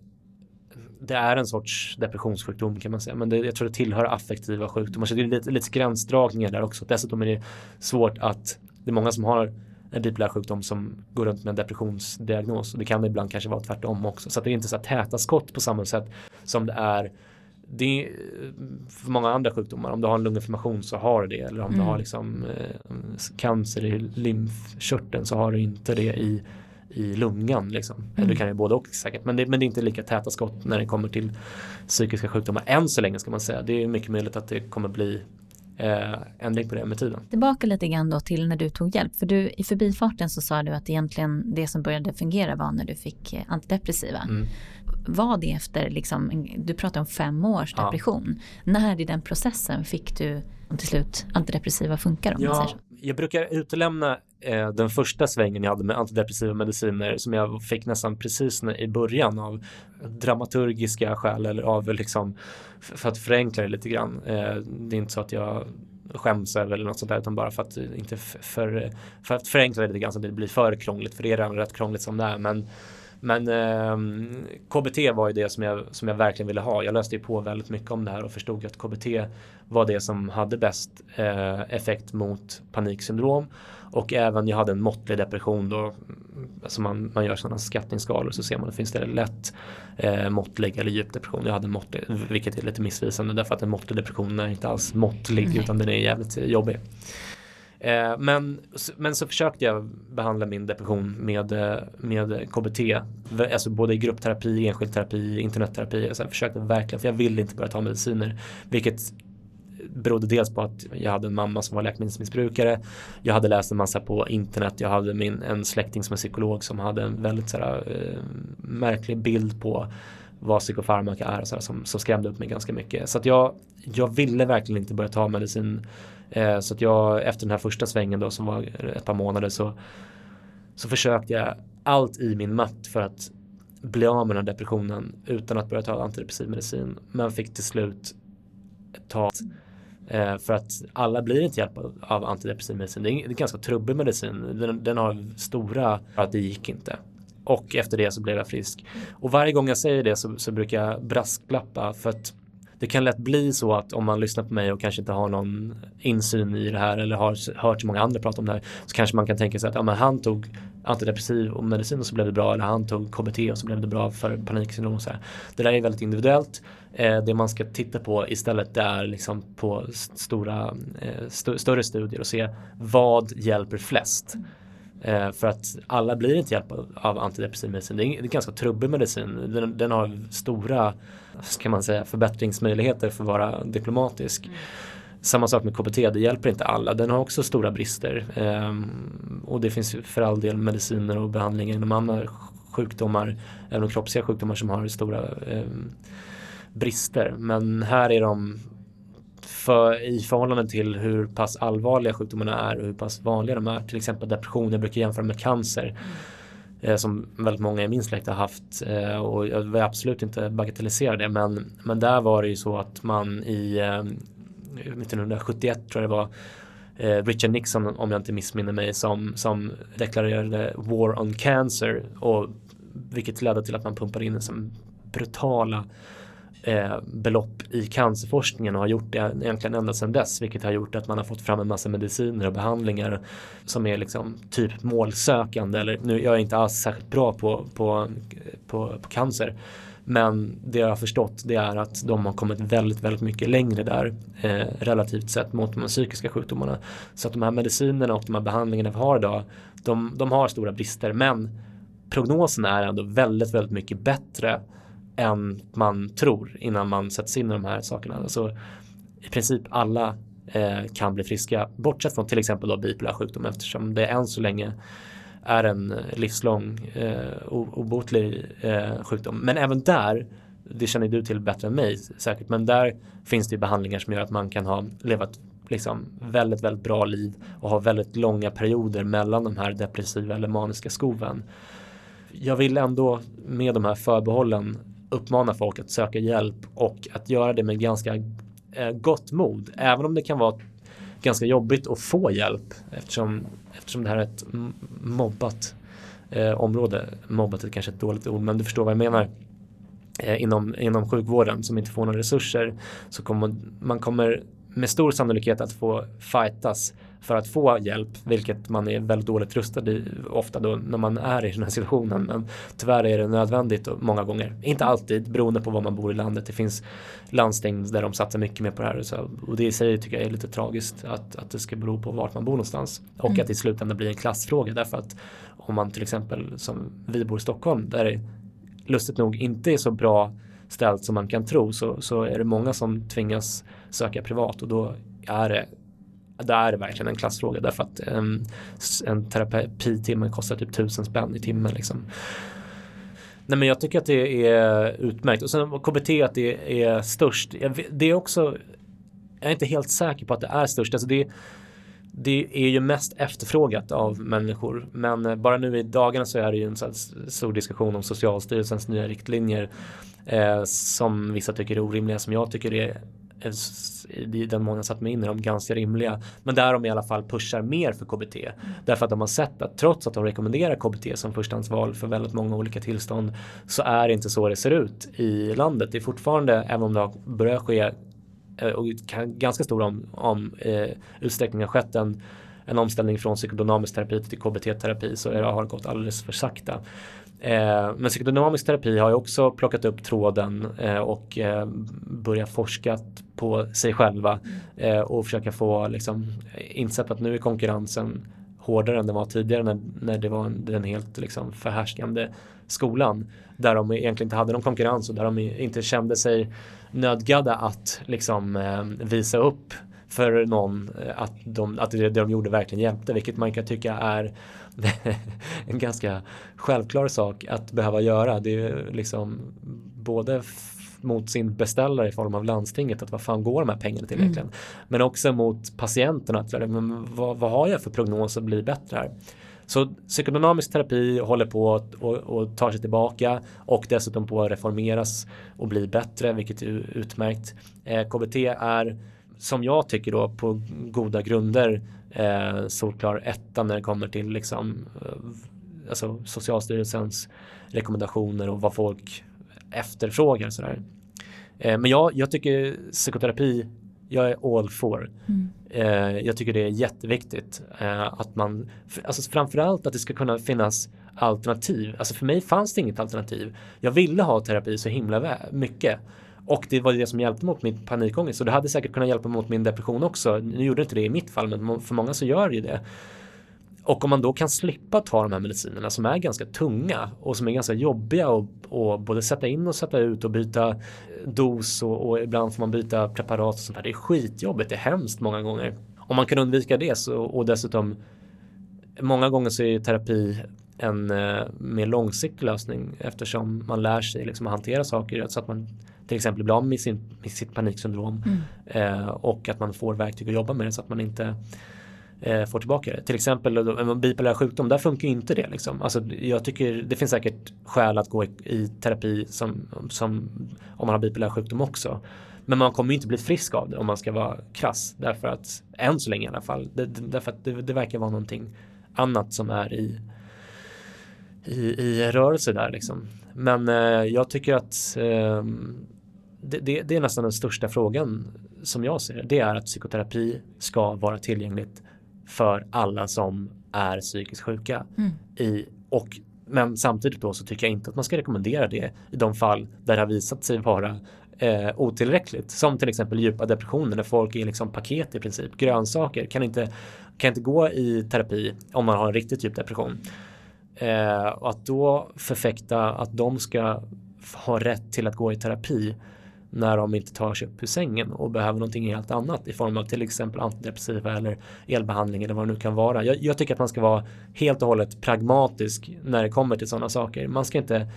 det är en sorts depressionssjukdom kan man säga. Men det, jag tror det tillhör affektiva sjukdomar. Så det är lite, lite gränsdragningar där också. Dessutom är det svårt att det är många som har en bipolär sjukdom som går runt med en depressionsdiagnos. Och det kan ibland kanske vara tvärtom också. Så det är inte så täta skott på samma sätt som det är det är för många andra sjukdomar. Om du har en lunginflammation så har du det. Eller om mm. du har liksom, eh, cancer i lymfkörteln så har du inte det i i lungan. Liksom. Mm. Du kan ju både och säkert. Men det, men det är inte lika täta skott när det kommer till psykiska sjukdomar än så länge ska man säga. Det är mycket möjligt att det kommer bli eh, ändring på det med tiden. Tillbaka lite grann då till när du tog hjälp. För du, i förbifarten så sa du att egentligen det som började fungera var när du fick eh, antidepressiva. Mm. Var det efter, liksom, du pratar om fem års depression. Ja. När i den processen fick du till slut antidepressiva funkar? Om ja, jag brukar utelämna eh, den första svängen jag hade med antidepressiva mediciner som jag fick nästan precis i början av dramaturgiska skäl eller av liksom för att förenkla det lite grann. Eh, det är inte så att jag skäms över eller något sånt där utan bara för att inte för, för att förenkla det lite grann så att det blir för krångligt för det är redan rätt krångligt som det är men men eh, KBT var ju det som jag, som jag verkligen ville ha. Jag läste ju på väldigt mycket om det här och förstod att KBT var det som hade bäst eh, effekt mot paniksyndrom. Och även jag hade en måttlig depression då. Alltså man, man gör sådana skattningsskalor så ser man att finns det lätt eh, måttlig eller djup depression. Jag hade måttlig, vilket är lite missvisande därför att en måttlig depression är inte alls måttlig mm. utan den är jävligt jobbig. Eh, men, men så försökte jag behandla min depression med, eh, med KBT. Alltså både i gruppterapi, enskild terapi, internetterapi. Så jag försökte verkligen, för jag ville inte börja ta mediciner. Vilket berodde dels på att jag hade en mamma som var läkemedelsmissbrukare. Jag hade läst en massa på internet. Jag hade min, en släkting som är psykolog som hade en väldigt sådär, eh, märklig bild på vad psykofarmaka är sådär, som, som skrämde upp mig ganska mycket. Så att jag, jag ville verkligen inte börja ta medicin Eh, så att jag efter den här första svängen då som var ett par månader så, så försökte jag allt i min makt för att bli av med den här depressionen utan att börja ta antidepressiv medicin. Men fick till slut ta Eh, för att alla blir inte hjälpta av antidepressiv medicin. Det är, en ganska trubbig medicin. Den, den har stora, att det gick inte. Och efter det så blev jag frisk. Och varje gång jag säger det så, så brukar jag brasklappa för att det kan lätt bli så att om man lyssnar på mig och kanske inte har någon insyn i det här eller har hört så många andra prata om det här så kanske man kan tänka sig att ja, men han tog antidepressiv och medicin och så blev det bra eller han tog KBT och så blev det bra för paniksyndrom och så här. Det där är väldigt individuellt. Eh, det man ska titta på istället det är liksom på stora, eh, st större studier och se vad hjälper flest. Eh, för att alla blir inte hjälpta av antidepressiv medicin. Det är, det är ganska trubbig medicin. Den, den, har stora ska man säga, förbättringsmöjligheter för att vara diplomatisk. Mm. Samma sak med KBT, det hjälper inte alla. Den har också stora brister. Eh, och det finns för all del mediciner och behandlingar inom andra sjukdomar, även kroppsliga sjukdomar som har stora eh, brister. Men här är de för, i förhållande till hur pass allvarliga sjukdomarna är och hur pass vanliga de är. Till exempel depression, jag brukar jämföra med cancer. Eh, som väldigt många i min släkt har haft eh, och jag vill absolut inte bagatellisera det men, men där var det ju så att man i eh, 1971 tror jag det var eh, Richard Nixon om jag inte missminner mig som, som deklarerade War on Cancer och vilket ledde till att man pumpade in som brutala eh, belopp i cancerforskningen och har gjort det egentligen ända sedan dess vilket har gjort att man har fått fram en massa mediciner och behandlingar som är liksom typ målsökande eller nu jag är inte alls särskilt bra på, på, på, på cancer men det jag har förstått det är att de har kommit väldigt, väldigt mycket längre där eh, relativt sett mot de psykiska sjukdomarna. Så att de här medicinerna och de här behandlingarna vi har idag, de, de har stora brister men prognosen är ändå väldigt, väldigt mycket bättre än man tror innan man sätts in i de här sakerna. Så I princip alla eh, kan bli friska, bortsett från till exempel då bipolär sjukdom eftersom det än så länge är en eh, livslång eh, obotlig eh, sjukdom. Men även där, det känner du till bättre än mig säkert, men där finns det behandlingar som gör att man kan ha levat liksom väldigt, väldigt bra liv och ha väldigt långa perioder mellan de här depressiva eller maniska skoven. Jag vill ändå med de här förbehållen uppmana folk att söka hjälp och att göra det med ganska eh, gott mod. Även om det kan vara ganska jobbigt att få hjälp eftersom, eftersom det här är ett mobbat eh, område. Mobbat är kanske ett dåligt ord men du förstår vad jag menar. Eh, inom, inom sjukvården som inte får några resurser så kommer man kommer med stor sannolikhet att få fightas för att få hjälp, vilket man är väldigt dåligt rustad i ofta då när man är i den här situationen. Men tyvärr är det nödvändigt många gånger. Inte alltid, beroende på var man bor i landet. Det finns landsting där de satsar mycket mer på det här. Och, så, och det i sig tycker jag är lite tragiskt att, att det ska bero på vart man bor någonstans. Och mm. att det i slutändan blir en klassfråga därför att om man till exempel som vi bor i Stockholm där det lustigt nog inte är så bra ställt som man kan tro så, så är det många som tvingas söka privat och då är det det är verkligen en klassfråga därför att ehm, en, en terapitimme kostar typ tusen spänn i timmen liksom. Nej men jag tycker att det är utmärkt och sen KBT att det är störst. Det är också, jag är inte helt säker på att det är störst. Alltså det, det är ju mest efterfrågat av människor. Men eh, bara nu i dagarna så är det ju en stor diskussion om Socialstyrelsens nya riktlinjer eh, som vissa tycker är orimliga, som jag tycker är i den mån jag satt mig in i dem ganska rimliga. Men där de i alla fall pushar mer för KBT. Mm. Därför att de har sett att trots att de rekommenderar KBT som förstahandsval för väldigt många olika tillstånd så är det inte så det ser ut i landet. Det är fortfarande, även om det har börjat ske eh, och ganska stor om, om eh, utsträckning har skett en, en omställning från psykodynamisk terapi till KBT-terapi så det har gått alldeles för sakta. Eh, men psykodynamisk terapi har ju också plockat upp tråden eh, och eh, börjat forska på sig själva eh, och försöka få liksom, insett att nu är konkurrensen hårdare än den var tidigare när, när det var den helt liksom, förhärskande skolan där de egentligen inte hade någon konkurrens och där de inte kände sig nödgade att liksom, eh, visa upp för någon eh, att, de, att det, det de gjorde verkligen hjälpte vilket man kan tycka är en ganska självklar sak att behöva göra. Det är liksom både mot sin beställare i form av landstinget att vad fan går de här pengarna till mm. egentligen? Mm. Men också mot patienterna. Att, men vad, vad har jag för prognos att bli bättre här? Så psykodynamisk terapi håller på att och, och tar sig tillbaka och dessutom på att reformeras och bli bättre, vilket är utmärkt. Eh, KBT är som jag tycker då på goda grunder eh, solklar etta när det kommer till liksom, eh, alltså Socialstyrelsens rekommendationer och vad folk efterfrågar. Sådär. Eh, men jag, jag tycker psykoterapi, jag är all for. Mm. Eh, jag tycker det är jätteviktigt eh, att man, alltså framförallt att det ska kunna finnas alternativ. Alltså för mig fanns det inget alternativ. Jag ville ha terapi så himla mycket. Och det var det som hjälpte mot min panikångest. Och det hade säkert kunnat hjälpa mot min depression också. Nu gjorde inte det i mitt fall, men för många så gör det ju det. Och om man då kan slippa ta de här medicinerna som är ganska tunga och som är ganska jobbiga och, och både sätta in och sätta ut och byta dos och, och, ibland får man byta preparat och sånt där. Det är skitjobbigt, det är hemskt många gånger. Om man kan undvika det så, och dessutom många gånger så är terapi en eh, mer långsiktig lösning eftersom man lär sig liksom att hantera saker så att man till exempel bli av med, sin, med sitt paniksyndrom mm. eh, och att man får verktyg att jobba med det så att man inte eh, får tillbaka det. Till exempel en bipolär sjukdom, där funkar inte det. Liksom. Alltså, jag tycker det finns säkert skäl att gå i, i terapi som, som om man har bipolär sjukdom också. Men man kommer inte bli frisk av det om man ska vara krass. Därför att, än så länge i alla fall, det, därför att det, det verkar vara någonting annat som är i, i, i rörelse där liksom. Men eh, jag tycker att eh, det, det, det, är nästan den största frågan som jag ser det. är att psykoterapi ska vara tillgängligt för alla som är psykiskt sjuka. Mm. I, och, men samtidigt då så tycker jag inte att man ska rekommendera det i de fall där det har visat sig vara eh, otillräckligt. Som till exempel djupa depressioner när folk är liksom paket i princip. Grönsaker kan inte, kan inte gå i terapi om man har en riktigt djup depression. Eh, och att då förfäkta att de ska ha rätt till att gå i terapi när de inte tar sig upp ur sängen och behöver någonting helt annat i form av till exempel antidepressiva eller elbehandling eller vad det nu kan vara. Jag, jag tycker att man ska vara helt och hållet pragmatisk när det kommer till sådana saker. Man ska inte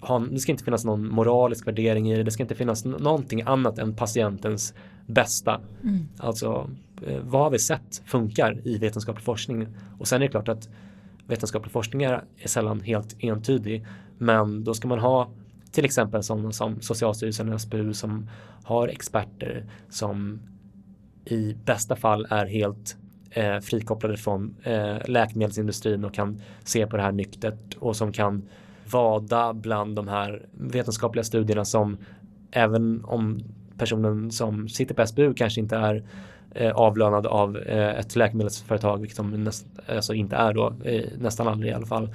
ha, det ska inte finnas någon moralisk värdering i det. Det ska inte finnas någonting annat än patientens bästa. Mm. Alltså eh, vad har vi sett funkar i vetenskaplig forskning? Och sen är det klart att vetenskaplig forskning är, är sällan helt entydig. Men då ska man ha till exempel som, som Socialstyrelsen och SBU som har experter som i bästa fall är helt eh, frikopplade från eh, läkemedelsindustrin och kan se på det här nyktert och som kan vada bland de här vetenskapliga studierna som även om personen som sitter på SBU kanske inte är eh, avlönad av eh, ett läkemedelsföretag, vilket de näst, alltså inte är då, eh, nästan aldrig i alla fall,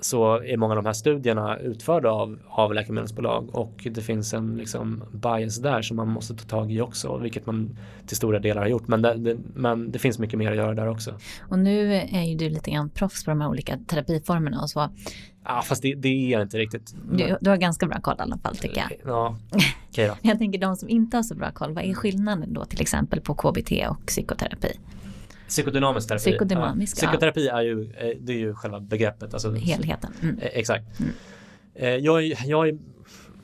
så är många av de här studierna utförda av, av läkemedelsbolag och det finns en liksom bias där som man måste ta tag i också, vilket man till stora delar har gjort. Men det, det, men det finns mycket mer att göra där också. Och nu är ju du lite grann proffs på de här olika terapiformerna och så. Ja, fast det, det är jag inte riktigt. Du, du, har ganska bra koll i alla fall tycker jag. Ja, okay då. jag tänker de som inte har så bra koll, vad är skillnaden då till exempel på KBT och psykoterapi? Psykodynamisk terapi. Psykodynamisk, ja. Psykoterapi är ju, eh, det är ju själva begreppet. Alltså, Helheten. Mm. Eh, exakt. Mm. Jag, jag har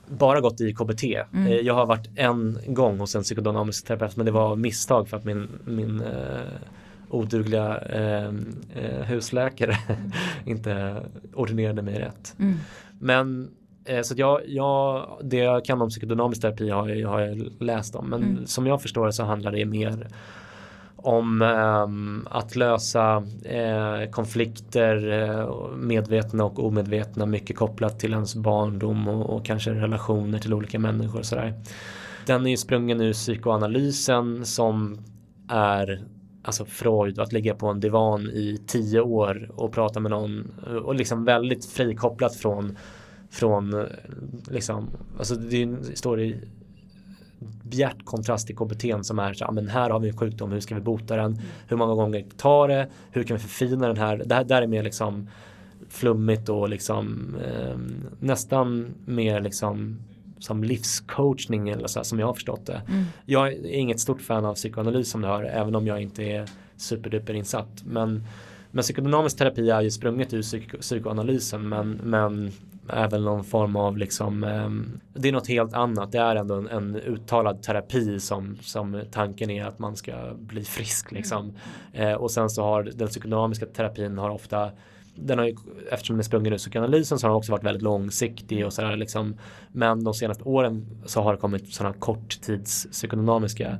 bara gått i KBT. Mm. Jag har varit en gång hos en psykodynamisk terapeut men det var misstag för att min, min eh, odugliga eh, husläkare inte ordinerade mig rätt. Mm. Men Eh, så jag, jag, det jag kan om psykodynamisk terapi har jag, har jag läst om. Men mm. som jag förstår det så handlar det mer om eh, att lösa eh, konflikter, eh, medvetna och omedvetna, mycket kopplat till ens barndom och, och kanske relationer till olika människor och sådär. Den är ju sprungen ur psykoanalysen som är alltså Freud, att ligga på en divan i tio år och prata med någon eh, och liksom väldigt frikopplat från från eh, liksom, alltså det står i bjärt kontrast till KBT som är så, ah, men här har vi en sjukdom, hur ska vi bota den? Hur många gånger tar det? Hur kan vi förfina den här? Det här där är mer liksom flummigt och liksom eh, nästan mer liksom som livscoachning eller så här, som jag har förstått det. Mm. Jag är inget stort fan av psykoanalys som du hör, även om jag inte är superduper insatt. Men, men psykodynamisk terapi är ju sprunget ur psyk psykoanalysen men, men väl någon form av liksom, eh, det är något helt annat. Det är ändå en, en, uttalad terapi som, som tanken är att man ska bli frisk liksom. Eh, och sen så har den psykodynamiska terapin har ofta den har ju, eftersom den är sprungen ur psykoanalysen så har den också varit väldigt långsiktig och sådär liksom. Men de senaste åren så har det kommit sådana korttids psykodynamiska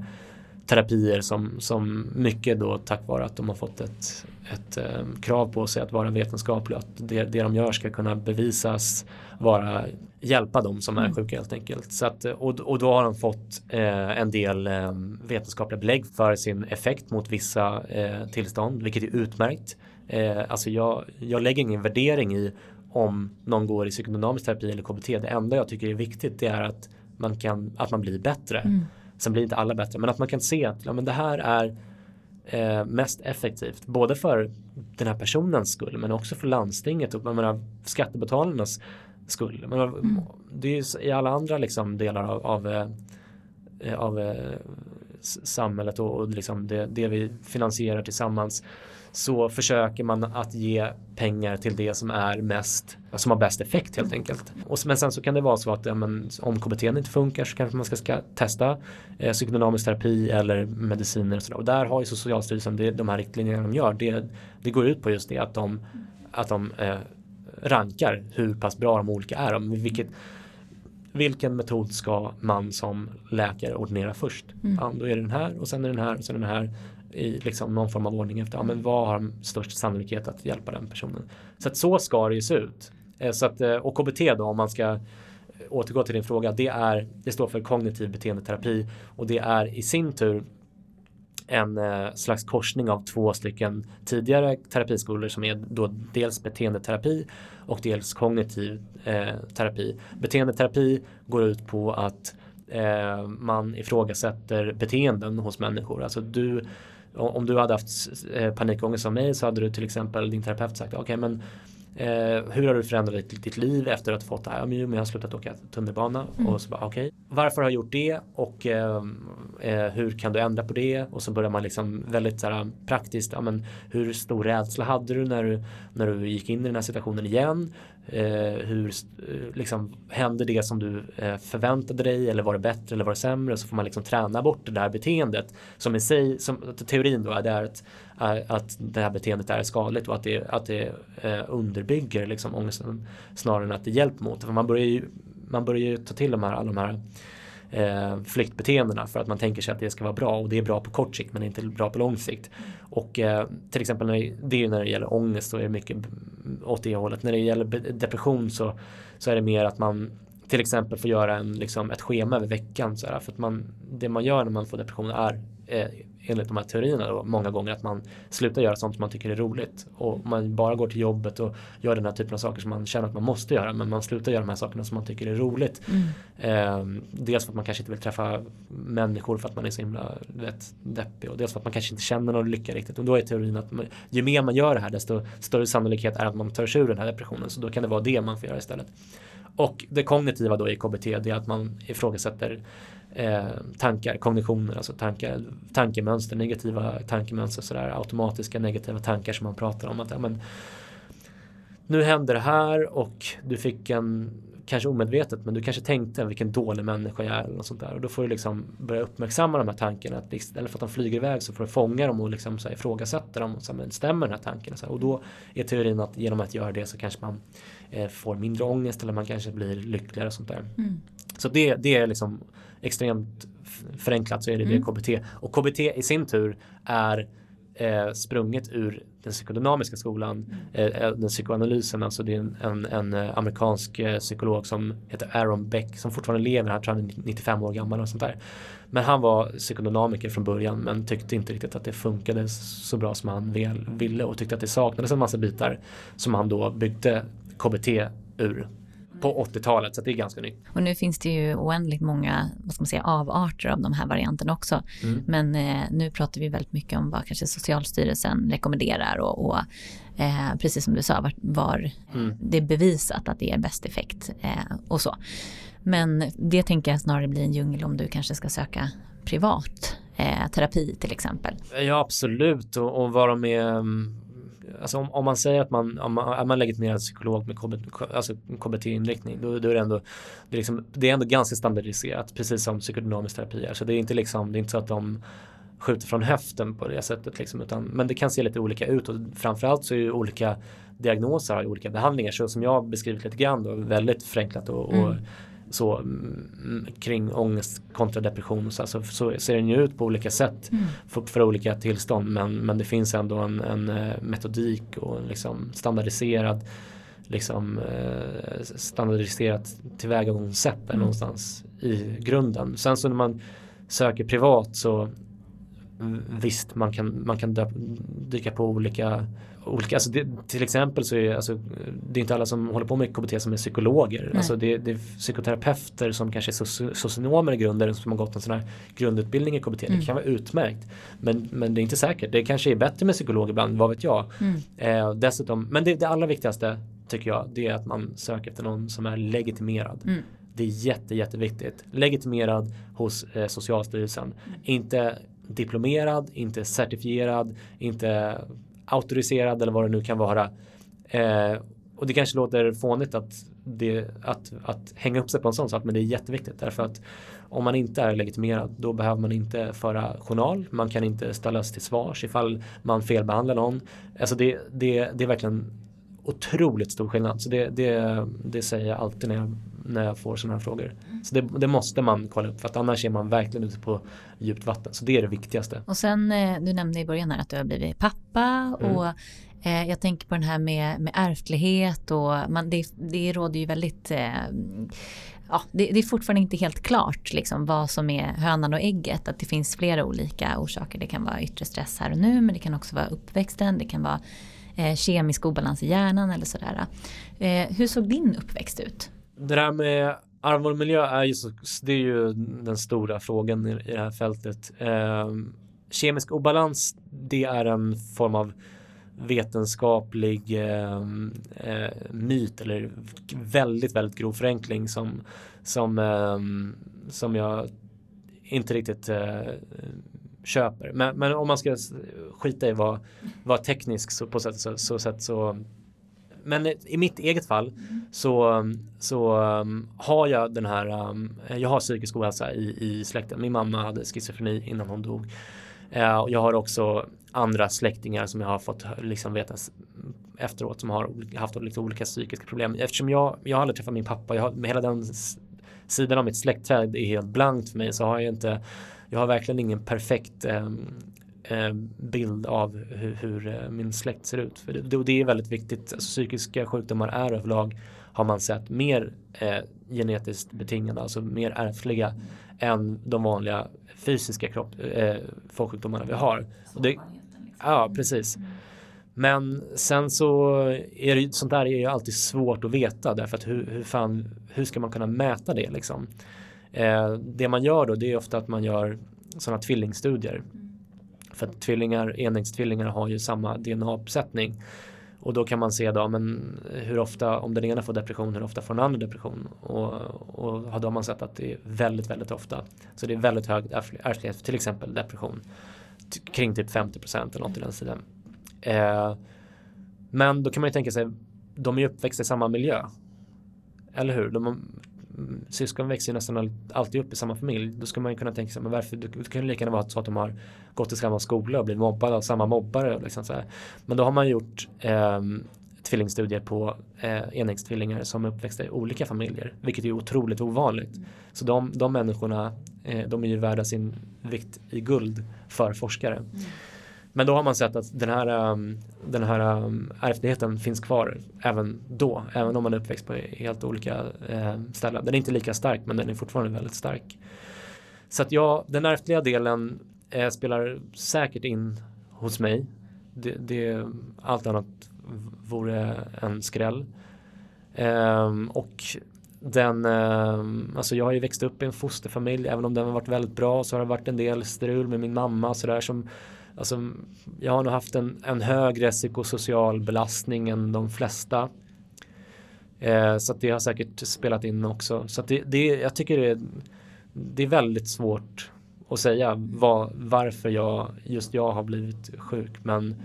terapier som, som mycket då tack vare att de har fått ett, ett eh, krav på sig att vara vetenskapliga. Att det, det de gör ska kunna bevisas vara hjälpa dem som är mm. sjuka helt enkelt. Så att, och, och då har de fått eh, en del eh, vetenskapliga belägg för sin effekt mot vissa eh, tillstånd, vilket är utmärkt. Eh, alltså jag, jag lägger ingen värdering i om någon går i psykodynamisk terapi eller KBT. Det enda jag tycker är viktigt det är att man, kan, att man blir bättre. Mm. Sen blir inte alla bättre, men att man kan se att ja, men det här är eh, mest effektivt. Både för den här personens skull men också för landstinget och menar, skattebetalarnas skull. Men, mm. Det är ju i alla andra liksom, delar av, av, eh, av eh, samhället och, och liksom det, det vi finansierar tillsammans så försöker man att ge pengar till det som är mest, som har bäst effekt helt enkelt. Och, men sen så kan det vara så att ja, men, om KBT inte funkar så kanske man ska, ska testa eh, psykodynamisk terapi eller mediciner och sådär. Och där har ju Socialstyrelsen, det, de här riktlinjerna de gör, det, det går ut på just det att de, att de eh, rankar hur pass bra de olika är. Vilket, vilken metod ska man som läkare ordinera först? Mm. Ja, då är det den här och sen är den här och sen är den här i liksom någon form av ordning efter ja, men vad har störst sannolikhet att hjälpa den personen. Så att så ska det ju se ut. Eh, så att, eh, och KBT då om man ska eh, återgå till din fråga, det, är, det står för kognitiv beteendeterapi och det är i sin tur en slags korsning av två stycken tidigare terapiskolor som är då dels beteendeterapi och dels kognitiv eh, terapi. Beteendeterapi går ut på att eh, man ifrågasätter beteenden hos människor. Alltså du om du hade haft eh, panikångest som mig så hade du till exempel din terapeut sagt okej okay, men Eh, hur har du förändrat ditt, ditt liv efter att ha fått det här? Ja, men jag har slutat åka tunnelbana. Mm. Och så bara, okay. Varför har jag gjort det? Och eh, eh, hur kan du ändra på det? Och så börjar man liksom väldigt så här, praktiskt. Ja, men, hur stor rädsla hade du när, du när du gick in i den här situationen igen? Eh, hur eh, liksom, händer det som du eh, förväntade dig? Eller var det bättre eller var det sämre? Så får man liksom träna bort det där beteendet. Som i sig, som, teorin då är det att, att det här beteendet är skadligt och att det, att det eh, underbygger liksom ångesten snarare än att det hjälper mot det. För man börjar ju, man börjar ju ta till de här, alla de här eh, flyktbeteendena för att man tänker sig att det ska vara bra och det är bra på kort sikt men inte bra på lång sikt. Och eh, till exempel när det, är när det gäller ångest så är det mycket åt det hållet. När det gäller depression så, så är det mer att man till exempel får göra en, liksom, ett schema över veckan. Så här, för att man, det man gör när man får depression är eh, enligt de här teorierna då, många gånger att man slutar göra sånt som man tycker är roligt och man bara går till jobbet och gör den här typen av saker som man känner att man måste göra men man slutar göra de här sakerna som man tycker är roligt. Mm. Eh, dels för att man kanske inte vill träffa människor för att man är så himla vet, deppig och dels för att man kanske inte känner någon lycka riktigt och då är teorin att man, ju mer man gör det här desto större sannolikhet är att man tar sig ur den här depressionen så då kan det vara det man får göra istället. Och det kognitiva då i KBT det är att man ifrågasätter eh, tankar, kognitioner, alltså tankar, tankemönster, negativa tankemönster, sådär, automatiska negativa tankar som man pratar om. att ja, men, Nu händer det här och du fick en kanske omedvetet, men du kanske tänkte vilken dålig människa jag är eller något sånt där. Och då får du liksom börja uppmärksamma de här tankarna. Att istället för att de flyger iväg så får du fånga dem och liksom så här, ifrågasätta dem. Och så här, men stämmer den här tanken? Och, så här, och då är teorin att genom att göra det så kanske man eh, får mindre ångest eller man kanske blir lyckligare och sånt där. Mm. Så det, det är liksom extremt förenklat så är det mm. det KBT. Och KBT i sin tur är eh, sprunget ur den psykodynamiska skolan, mm. eh, den psykoanalysen, alltså det är en, en, en eh, amerikansk eh, psykolog som heter Aaron Beck som fortfarande lever, han tror han är 95 år gammal och sånt där. Men han var psykodynamiker från början men tyckte inte riktigt att det funkade så bra som han ville och tyckte att det saknades en massa bitar som han då byggde KBT ur på 80-talet så det är ganska nytt. Och nu finns det ju oändligt många vad ska man säga, avarter av de här varianterna också. Mm. Men eh, nu pratar vi väldigt mycket om vad kanske Socialstyrelsen rekommenderar och, och eh, precis som du sa var, var mm. det är bevisat att det ger bäst effekt eh, och så. Men det tänker jag snarare blir en djungel om du kanske ska söka privat eh, terapi till exempel. Ja absolut och, och vad de är mm, alltså om, om, man säger att man, om man är man legitimerad psykolog med KBT, alltså KBT-inriktning då, då, är det ändå det är, liksom, det är ändå ganska standardiserat precis som psykodynamisk terapi är. Så det är inte liksom, det är inte så att de skjuter från höften på det sättet liksom, utan, men det kan se lite olika ut och framförallt så är ju olika diagnoser har olika behandlingar så som jag beskrivit lite grann då väldigt förenklat och, mm så mm, kring ångest kontra depression så, alltså, så ser den ju ut på olika sätt mm. för, för, olika tillstånd men, men det finns ändå en, en eh, metodik och en liksom standardiserad liksom eh, standardiserat tillvägagångssätt mm. någonstans i grunden. Sen så när man söker privat så visst man kan, man kan dyka på olika olika, alltså det, till exempel så är alltså, det är inte alla som håller på med KBT som är psykologer. Alltså det, det, är psykoterapeuter som kanske är socionomer i grunden som har gått en sån här grundutbildning i KBT. Mm. Det kan vara utmärkt. Men, men det är inte säkert. Det kanske är bättre med psykolog ibland, vad vet jag. Mm. Eh, dessutom, men det, det allra viktigaste tycker jag det är att man söker efter någon som är legitimerad. Mm. Det är jätte, jätteviktigt. Legitimerad hos eh, Socialstyrelsen. Mm. Inte diplomerad, inte certifierad, inte auktoriserad eller vad det nu kan vara. Eh, och det kanske låter fånigt att, det, att, att hänga upp sig på en sån sak men det är jätteviktigt därför att om man inte är legitimerad då behöver man inte föra journal. Man kan inte ställas till svars ifall man felbehandlar någon. Alltså det, det, det är verkligen otroligt stor skillnad. Så det, det, det säger jag alltid när jag, när jag får sådana här frågor. Så det, det, måste man kolla upp för att annars är man verkligen ute på djupt vatten. Så det är det viktigaste. Och sen, eh, du nämnde i början här att du har blivit pappa mm. och eh, jag tänker på den här med, med ärftlighet och man, det, det råder ju väldigt eh, ja, det, det, är fortfarande inte helt klart liksom, vad som är hönan och ägget. Att det finns flera olika orsaker. Det kan vara yttre stress här och nu men det kan också vara uppväxten. Det kan vara eh, kemisk obalans i hjärnan eller sådär. Eh, hur såg din uppväxt ut? Det där med arv och miljö är ju, så, det är ju den stora frågan i, i det här fältet. Eh, kemisk obalans, det är en form av vetenskaplig eh, eh, myt eller väldigt, väldigt grov förenkling som, som, eh, som jag inte riktigt eh, köper. Men, men, om man ska skita i vad, vad teknisk så, på sätt så, så, sätt så men i mitt eget fall så, så um, har jag den här, um, jag har psykisk ohälsa i, i släkten. Min mamma hade schizofreni innan hon dog. Uh, jag har också andra släktingar som jag har fått liksom veta efteråt som har haft lite olika psykiska problem. Eftersom jag, jag har aldrig träffat min pappa, jag har, hela den sidan av mitt släktträd är helt blankt för mig så har jag inte jag har verkligen ingen perfekt eh, bild av hur, hur, eh, min släkt ser ut. För det, det är väldigt viktigt. Alltså, psykiska sjukdomar är överlag har man sett mer eh, genetiskt betingade, alltså mer ärftliga än de vanliga fysiska kropp, eh, folksjukdomarna vi har. Och det, ja, precis. Mm. Men sen så är det sånt där är ju alltid svårt att veta därför att hur, hur fan, hur ska man kunna mäta det liksom? Eh, det man gör då det är ofta att man gör sådana tvillingstudier. För att tvillingar, enäggstvillingar har ju samma DNA-uppsättning. Och då kan man se då, men hur ofta, om den ena får depression, hur ofta får den andra depression? Och, och då har man sett att det är väldigt, väldigt ofta. Så det är väldigt hög ärftlighet för till exempel depression. Kring typ 50 procent eller något i den sidan. Eh, men då kan man ju tänka sig, de är ju uppväxta i samma miljö. eller hur? De, Eh, syskon växer ju nästan alltid upp i samma familj. Då ska man ju kunna tänka sig, men varför? Det kan ju lika gärna vara så att de har gått i samma skola och blivit mobbade av samma mobbare. Liksom så här. Men då har man gjort eh, tvillingstudier på eh, enäggstvillingar som är uppväxta i olika familjer, vilket är otroligt ovanligt. Mm. Så de, de människorna, eh, de är ju värda sin vikt i guld för forskare. Mm. Men då har man sett att den här, um, den här um, ärftligheten finns kvar även då, även om man är uppväxt på helt olika ehm, ställen. Den är inte lika stark, men den är fortfarande väldigt stark. Så att ja, den ärftliga delen eh, spelar säkert in hos mig. Det, det, allt annat vore en skräll. Um, och den, um, alltså jag har ju växt upp i en fosterfamilj, även om den har varit väldigt bra så har det varit en del strul med min mamma sådär som Alltså, jag har nog haft en, en högre psykosocial belastning än de flesta. Eh, så det har säkert spelat in också. Så det, det, jag tycker det är, det är väldigt svårt att säga var, varför jag, just jag har blivit sjuk. Men,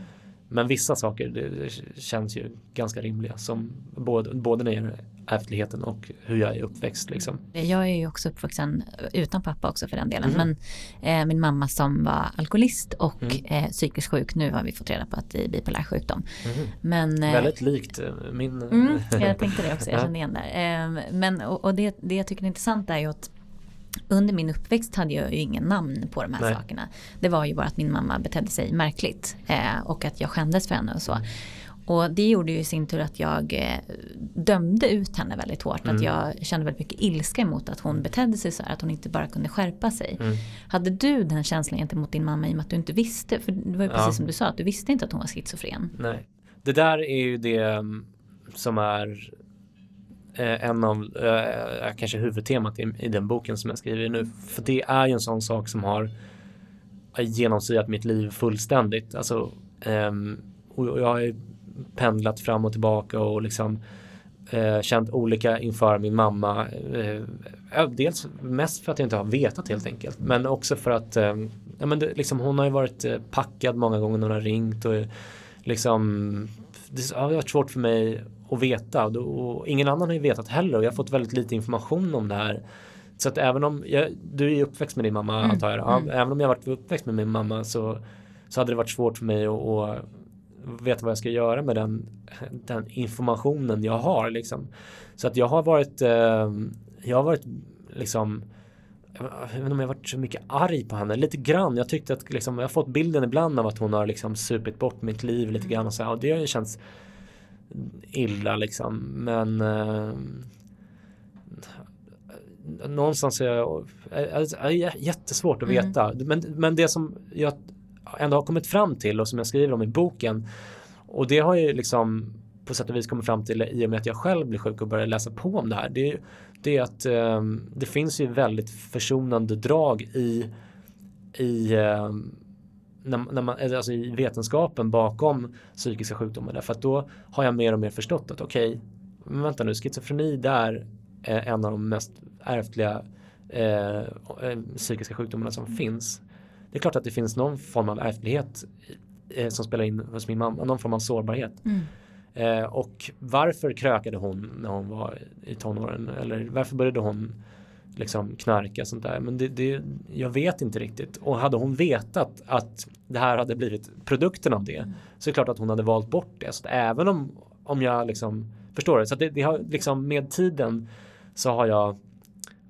men vissa saker det, det känns ju ganska rimliga. Som både, både när det gäller ärftligheten och hur jag är uppväxt. Liksom. Jag är ju också uppvuxen utan pappa också för den delen. Mm. Men eh, min mamma som var alkoholist och mm. eh, psykiskt sjuk. Nu har vi fått reda på att det är bipolär sjukdom. Mm. Men, eh, Väldigt likt eh, min. Mm, jag tänkte det också, jag kände igen där. Eh, men och, och det, det jag tycker är intressant är ju att under min uppväxt hade jag ju ingen namn på de här Nej. sakerna. Det var ju bara att min mamma betedde sig märkligt eh, och att jag skämdes för henne och så. Och det gjorde ju i sin tur att jag eh, dömde ut henne väldigt hårt. Mm. Att jag kände väldigt mycket ilska emot att hon betedde sig så här. Att hon inte bara kunde skärpa sig. Mm. Hade du den känslan gentemot din mamma i och med att du inte visste? För det var ju precis ja. som du sa, att du visste inte att hon var schizofren. Nej. Det där är ju det mm, som är eh, en av, eh, kanske huvudtemat i, i den boken som jag skriver nu. För det är ju en sån sak som har genomsyrat mitt liv fullständigt. Alltså, um, och jag har pendlat fram och tillbaka och liksom eh, känt olika inför min mamma. Eh, dels mest för att jag inte har vetat helt enkelt, men också för att eh, ja, men det, liksom, hon har ju varit eh, packad många gånger när hon har ringt och liksom det har varit svårt för mig att veta och ingen annan har ju vetat heller och jag har fått väldigt lite information om det här. Så att även om, jag, du är uppväxt med din mamma mm. antar jag, ja, mm. även om jag varit uppväxt med min mamma så, så hade det varit svårt för mig att, att veta vad jag ska göra med den, den informationen jag har. Liksom. Så att jag har varit, eh, jag har varit liksom jag vet inte om jag varit så mycket arg på henne, lite grann. Jag tyckte att liksom, jag har fått bilden ibland av att hon har liksom supit bort mitt liv lite grann och så här, och det har ju känts illa liksom. Men eh, någonstans är jag, är, är jättesvårt att mm. veta. Mm. Men, men det som jag ändå har kommit fram till och som jag skriver om i boken och det har ju liksom på sätt och vis kommit fram till i och med att jag själv blev sjuk och började läsa på om det här. Det är, det är att eh, det finns ju väldigt försonande drag i, i, eh, när, när man, alltså i vetenskapen bakom psykiska sjukdomar. Därför att då har jag mer och mer förstått att okej, okay, vänta nu, schizofreni där är eh, en av de mest ärftliga eh, eh psykiska sjukdomarna som finns. Det är klart att det finns någon form av ärftlighet eh, som spelar in hos min mamma, någon form av sårbarhet. Mm. Eh, och varför krökade hon när hon var i tonåren? Eller varför började hon liksom knarka sånt där? Men det, det, jag vet inte riktigt. Och hade hon vetat att det här hade blivit produkten av det mm. så är det klart att hon hade valt bort det. Så även om, om jag liksom förstår det. Så det, det har liksom med tiden så har jag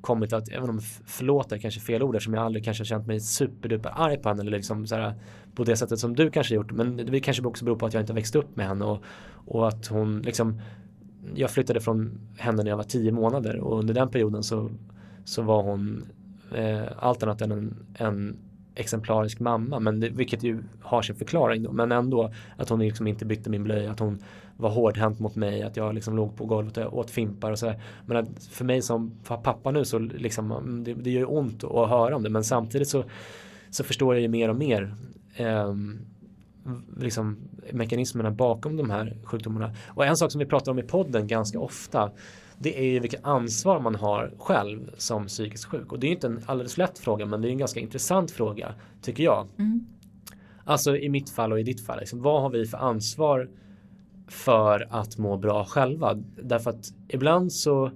kommit att, även om förlåt är kanske fel ord som jag aldrig kanske känt mig superduper arg på henne eller liksom så här, på det sättet som du kanske gjort. Men det kanske också beror på att jag inte växt upp med henne och, och att hon liksom jag flyttade från henne när jag var tio månader och under den perioden så, så var hon eh, allt annat än en, en exemplarisk mamma, men det, vilket ju har sin förklaring då. Men ändå att hon liksom inte bytte min blöja, att hon var hårdhänt mot mig, att jag liksom låg på golvet och åt fimpar och så. Men att för mig som pappa nu så liksom, mm, det, det gör ju ont att höra om det, men samtidigt så, så förstår jag ju mer och mer eh, liksom mekanismerna bakom de här sjukdomarna. Och en sak som vi pratar om i podden ganska ofta det är ju vilket ansvar man har själv som psykiskt sjuk. Och det är inte en alldeles lätt fråga men det är en ganska intressant fråga tycker jag. Mm. Alltså i mitt fall och i ditt fall, liksom, vad har vi för ansvar för att må bra själva? Därför att ibland så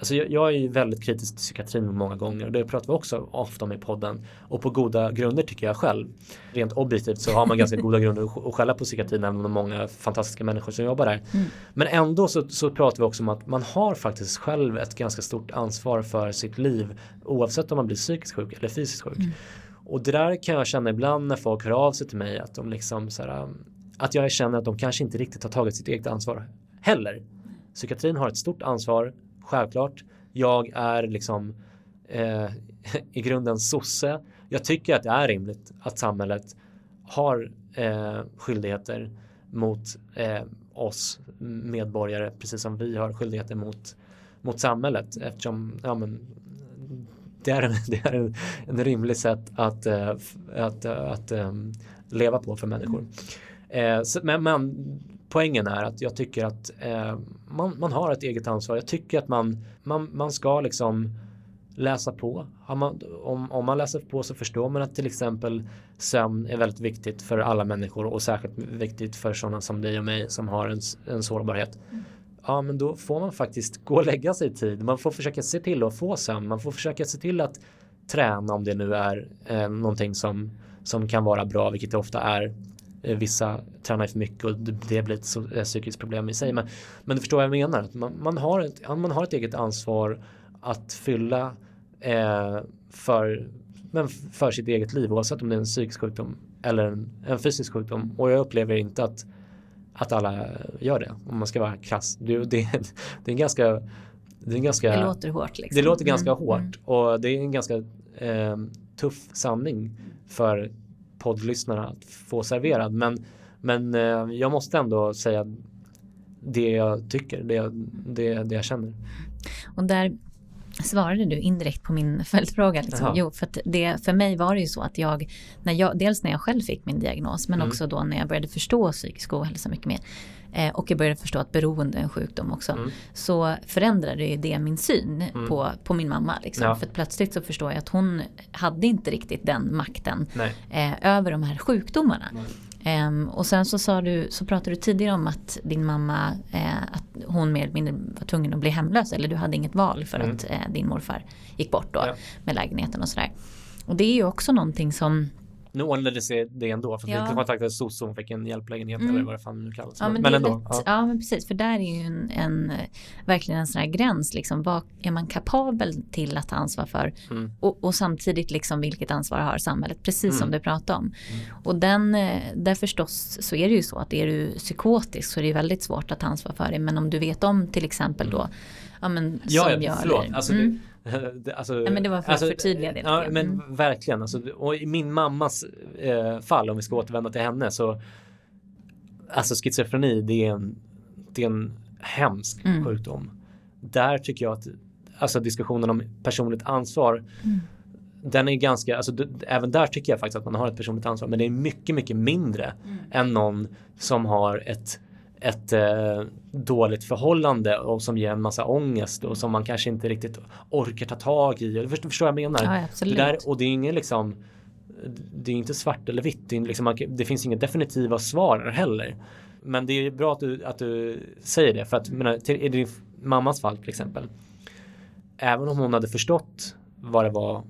Alltså jag, jag är ju väldigt kritisk till psykiatrin många gånger och det pratar vi också ofta om i podden. Och på goda grunder tycker jag själv. Rent objektivt så har man ganska goda grunder att skälla på psykiatrin även om det är många fantastiska människor som jobbar där. Mm. Men ändå så, så pratar vi också om att man har faktiskt själv ett ganska stort ansvar för sitt liv oavsett om man blir psykiskt sjuk eller fysiskt sjuk. Mm. Och det där kan jag känna ibland när folk hör av sig till mig att de liksom så här, att jag känner att de kanske inte riktigt har tagit sitt eget ansvar heller. Psykiatrin har ett stort ansvar självklart. Jag är liksom eh, i grunden sosse. Jag tycker att det är rimligt att samhället har eh, skyldigheter mot eh, oss medborgare precis som vi har skyldigheter mot, mot samhället eftersom ja, men, det är, en, det är en, en rimlig sätt att, eh, att, eh, att, att leva på för människor. Eh, så, men, men poängen är att jag tycker att eh, man, man har ett eget ansvar. Jag tycker att man, man, man ska liksom läsa på. Man, om, om man läser på så förstår man att till exempel sömn är väldigt viktigt för alla människor och särskilt viktigt för sådana som dig och mig som har en, en sårbarhet. Mm. Ja, men då får man faktiskt gå och lägga sig i tid. Man får försöka se till att få sömn. Man får försöka se till att träna om det nu är eh, någonting som, som kan vara bra, vilket det ofta är vissa tränar för mycket och det blir ett eh, psykiskt problem i sig. Men, men du förstår vad jag menar. Man, man, har ett, man har ett eget ansvar att fylla eh, för, men för sitt eget liv oavsett om det är en psykisk sjukdom eller en, en fysisk sjukdom. Och jag upplever inte att, att alla gör det om man ska vara krass. Det, det, det är en ganska det, ganska, det låter hårt. Liksom. Det låter ganska mm. hårt mm. och det är en ganska eh, tuff sanning för poddlyssnarna att få serverad. Men, men eh, jag måste ändå säga det jag tycker, det jag, det, det jag känner. Och där svarade du indirekt på min följdfråga. Liksom. Jo, för, det, för mig var det ju så att jag, när jag, dels när jag själv fick min diagnos, men mm. också då när jag började förstå psykisk ohälsa mycket mer, eh, och jag började förstå att beroende är en sjukdom också, mm. så förändrade det min syn mm. på, på min mamma. Liksom. Ja. För plötsligt så förstår jag att hon hade inte riktigt den makten eh, över de här sjukdomarna. Um, och sen så, sa du, så pratade du tidigare om att din mamma, eh, att hon mer eller mindre var tvungen att bli hemlös. Eller du hade inget val för mm. att eh, din morfar gick bort då ja. med lägenheten och sådär. Och det är ju också någonting som nu ordnade sig det ändå för ja. vi kontaktade SOS och fick en hjälplägenhet mm. eller vad det fan nu kallas. Ja men, men ändå. Lätt, ja. ja. men precis för där är ju en, en verkligen en sån här gräns liksom. Vad är man kapabel till att ta ansvar för? Mm. Och, och, samtidigt liksom vilket ansvar har samhället? Precis mm. som du pratade om. Mm. Och den, eh, där förstås så är det ju så att är du psykotisk så är det väldigt svårt att ta ansvar för det. Men om du vet om till exempel då ja men som ja, förlåt. Gör, alltså, mm. Alltså, ja, men det var för alltså, att förtydliga det. Ja, men mm. verkligen. Alltså, och i min mammas eh, fall, om vi ska återvända till henne, så alltså schizofreni, det är en, det är en hemsk mm. sjukdom. Där tycker jag att alltså diskussionen om personligt ansvar mm. Den är ganska, alltså även där tycker jag faktiskt att man har ett personligt ansvar men det är mycket, mycket mindre mm. än någon som har ett ett eh, dåligt förhållande och som ger en massa ångest och som man kanske inte riktigt orkar ta tag i. Du förstår, förstår jag menar? Ja, absolut. Det där, och det är ingen liksom det är inte svart eller vitt. Det, liksom, det finns inga definitiva svar heller. Men det är bra att du, att du säger det. För att menar, till, i din mammas fall till exempel. Även om hon hade förstått vad det var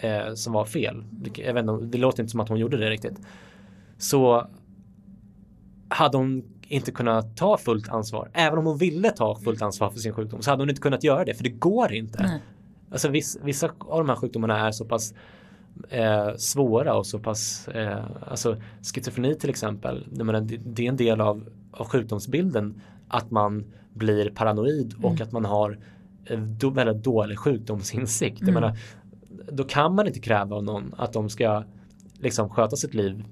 eh, som var fel. Vet inte, det låter inte som att hon gjorde det riktigt. Så hade hon inte kunnat ta fullt ansvar. Även om hon ville ta fullt ansvar för sin sjukdom så hade hon inte kunnat göra det för det går inte. Nej. Alltså viss, vissa av de här sjukdomarna är så pass eh, svåra och så pass, eh, alltså schizofreni till exempel, menar, det, det, är en del av, av sjukdomsbilden att man blir paranoid mm. och att man har eh, då, väldigt dålig sjukdomsinsikt. Mm. Menar, då kan man inte kräva av någon att de ska liksom sköta sitt liv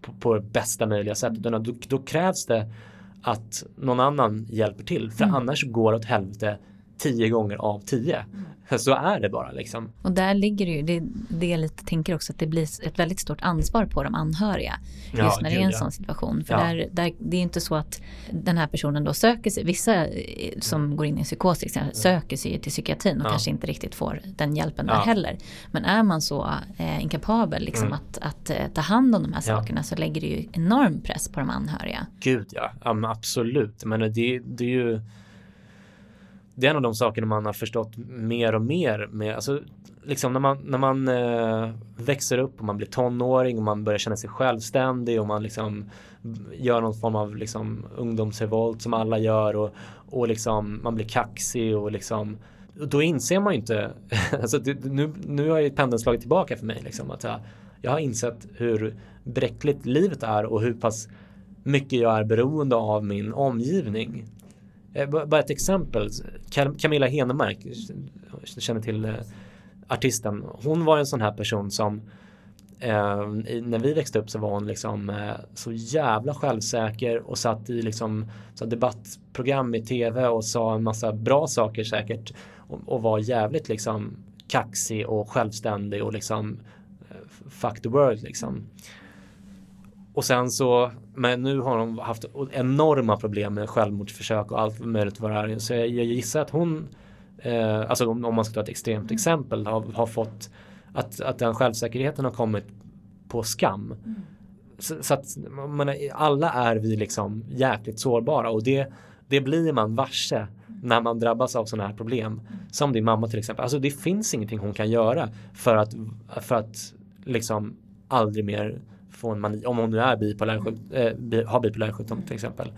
på, på bästa möjliga sätt. Utan då, då, krävs det att någon annan hjälper till. För mm. annars går det åt helvete tio gånger av tio. Mm. Så är det bara liksom. Och där ligger det ju, det, det jag lite tänker också att det blir ett väldigt stort ansvar på de anhöriga. Just ja, när det är en ja. sån situation. För ja. där, där, det är inte så att den här personen då söker sig, vissa eh, som går in i psykos till exempel, söker sig till psykiatrin och kanske inte riktigt får den hjälpen där heller. Men är man så eh, inkapabel liksom mm. att, att eh, ta hand om de här sakerna så lägger det ju enorm press på de anhöriga. Gud ja, ja absolut. Men det, det är ju det är en av de sakerna man har förstått mer och mer med, alltså liksom när man, när man eh, växer upp och man blir tonåring och man börjar känna sig självständig och man liksom gör någon form av liksom ungdomsrevolt som alla gör och, och liksom man blir kaxig och liksom då inser man ju inte, alltså det, nu, nu har ju pendeln slagit tillbaka för mig liksom att jag, jag har insett hur bräckligt livet är och hur pass mycket jag är beroende av min omgivning. Eh, bara ett exempel, Camilla Henemark, eh, känner till eh, artisten. Hon var en sån här person som när vi växte upp så var hon liksom så jävla självsäker och satt i liksom så debattprogram i tv och sa en massa bra saker säkert och, var jävligt liksom kaxig och självständig och liksom fuck the world liksom. Och sen så, men nu har hon haft enorma problem med självmordsförsök och allt möjligt vad det är. Så jag, jag gissar att hon, eh, alltså om, om, man ska ta ett extremt mm. exempel, har, har, fått att, att den självsäkerheten har kommit på skam. Mm. Så, så, att man, alla är vi liksom jäkligt sårbara och det, det blir man varse när man drabbas av sådana här problem. Mm. Som din mamma till exempel. Alltså det finns ingenting hon kan göra för att, för att liksom aldrig mer få en mani, om hon nu är bipolär, äh, har bipolär sjukdom till exempel.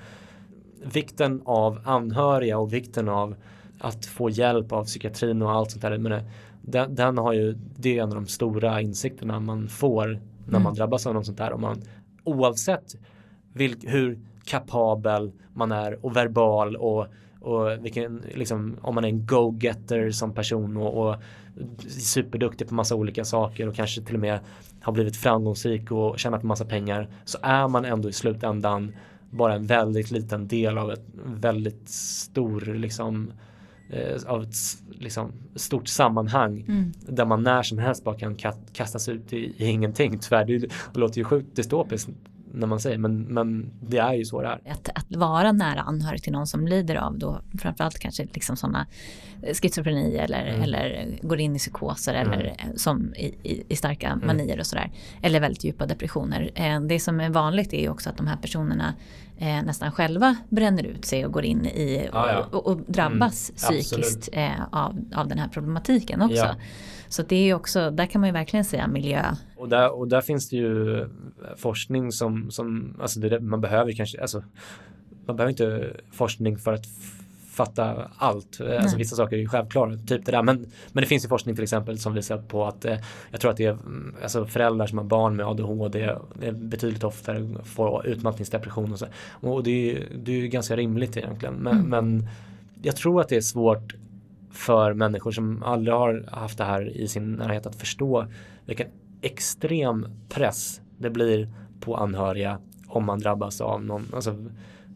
Vikten av anhöriga och vikten av att få hjälp av psykiatrin och allt sånt där. Men den, den har ju, det är en av de stora insikterna man får när mm. man drabbas av något sånt här. Och man, oavsett vilk, hur kapabel man är och verbal och, och vilken, liksom, om man är en go-getter som person och, och superduktig på massa olika saker och kanske till och med har blivit framgångsrik och tjänat massa pengar så är man ändå i slutändan bara en väldigt liten del av ett väldigt stor liksom eh, av ett liksom, stort sammanhang mm. där man när som helst bara kan kastas ut i, i ingenting. Tyvärr, det, det låter ju sjukt dystopiskt när man säger men, men det är ju så det är. Att, att vara nära anhörig till någon som lider av då framförallt kanske liksom sådana eh, schizofreni eller, mm. eller går in i psykoser mm. eller eh, som i, i, i starka mm. manier och sådär. Eller väldigt djupa depressioner. Eh, det som är vanligt är ju också att de här personerna nästan själva bränner ut sig och går in i ah, ja. och, och, drabbas mm, psykiskt av, av den här problematiken också. Ja. Så det är också, där kan man ju verkligen säga miljö. Och där, och där finns det ju forskning som, som alltså det, man behöver kanske, alltså man behöver inte forskning för att fatta allt. Eh, alltså vissa saker är ju självklara, typ det där. Men, men det finns ju forskning till exempel som visar på att eh, jag tror att det är mm, alltså föräldrar som har barn med ADHD är betydligt oftare får utmattningsdepression och så. Och det är ju det är ganska rimligt egentligen. Men, mm. men jag tror att det är svårt för människor som aldrig har haft det här i sin närhet att förstå vilken extrem press det blir på anhöriga om man drabbas av någon alltså,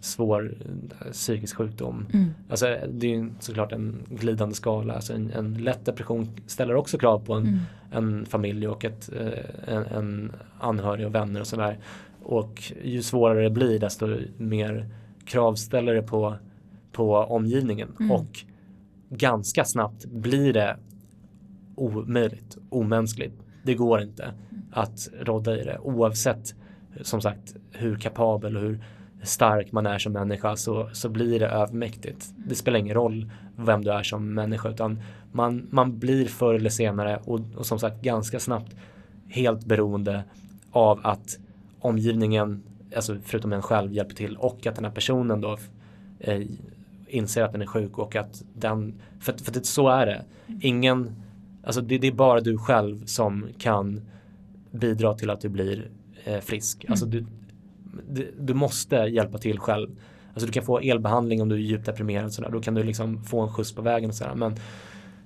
svår eh, psykisk sjukdom. Mm. Alltså, det är ju såklart en glidande skala. Alltså en, en lätt depression ställer också krav på en, mm. en familj och ett, eh, en, en anhörig och vänner och sådär. Och ju svårare det blir desto mer krav ställer det på, på omgivningen. Mm. Och ganska snabbt blir det omöjligt, omänskligt. Det går inte att rodda i det oavsett som sagt hur kapabel och hur stark man är som människa så, så blir det övermäktigt. Det spelar ingen roll vem du är som människa utan man, man blir förr eller senare och, och som sagt ganska snabbt helt beroende av att omgivningen, alltså förutom en själv, hjälper till och att den här personen då eh, inser att den är sjuk och att den, för, för det, så är det. Ingen, alltså det, det, är bara du själv som kan bidra till att du blir eh, frisk. Mm. Alltså du, du, du, måste hjälpa till själv. Alltså du kan få elbehandling om du är djupt deprimerad. Sådär. Då kan du liksom få en skjuts på vägen. Och sådär. Men,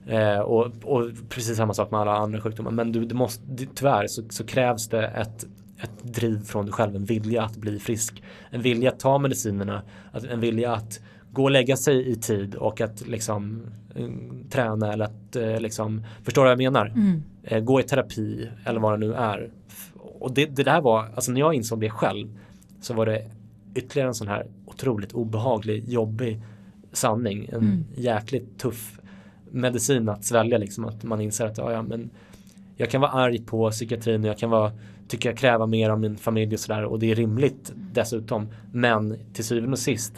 eh, och, och, precis samma sak med alla andra sjukdomar. Men du, du måste, tyvärr så, så krävs det ett, ett driv från dig själv. En vilja att bli frisk. En vilja att ta medicinerna. En vilja att gå och lägga sig i tid och att liksom eh, träna eller att eh, liksom, förstår du vad jag menar? Mm. Eh, gå i terapi eller vad det nu är. Och det, det där var, alltså när jag insåg det själv så var det ytterligare en sån här otroligt obehaglig, jobbig sanning. En mm. jäkligt tuff medicin att svälja liksom. Att man inser att ja, ja, men jag kan vara arg på psykiatrin och jag kan vara, tycka jag kräva mer av min familj och sådär och det är rimligt dessutom. Men till syvende och sist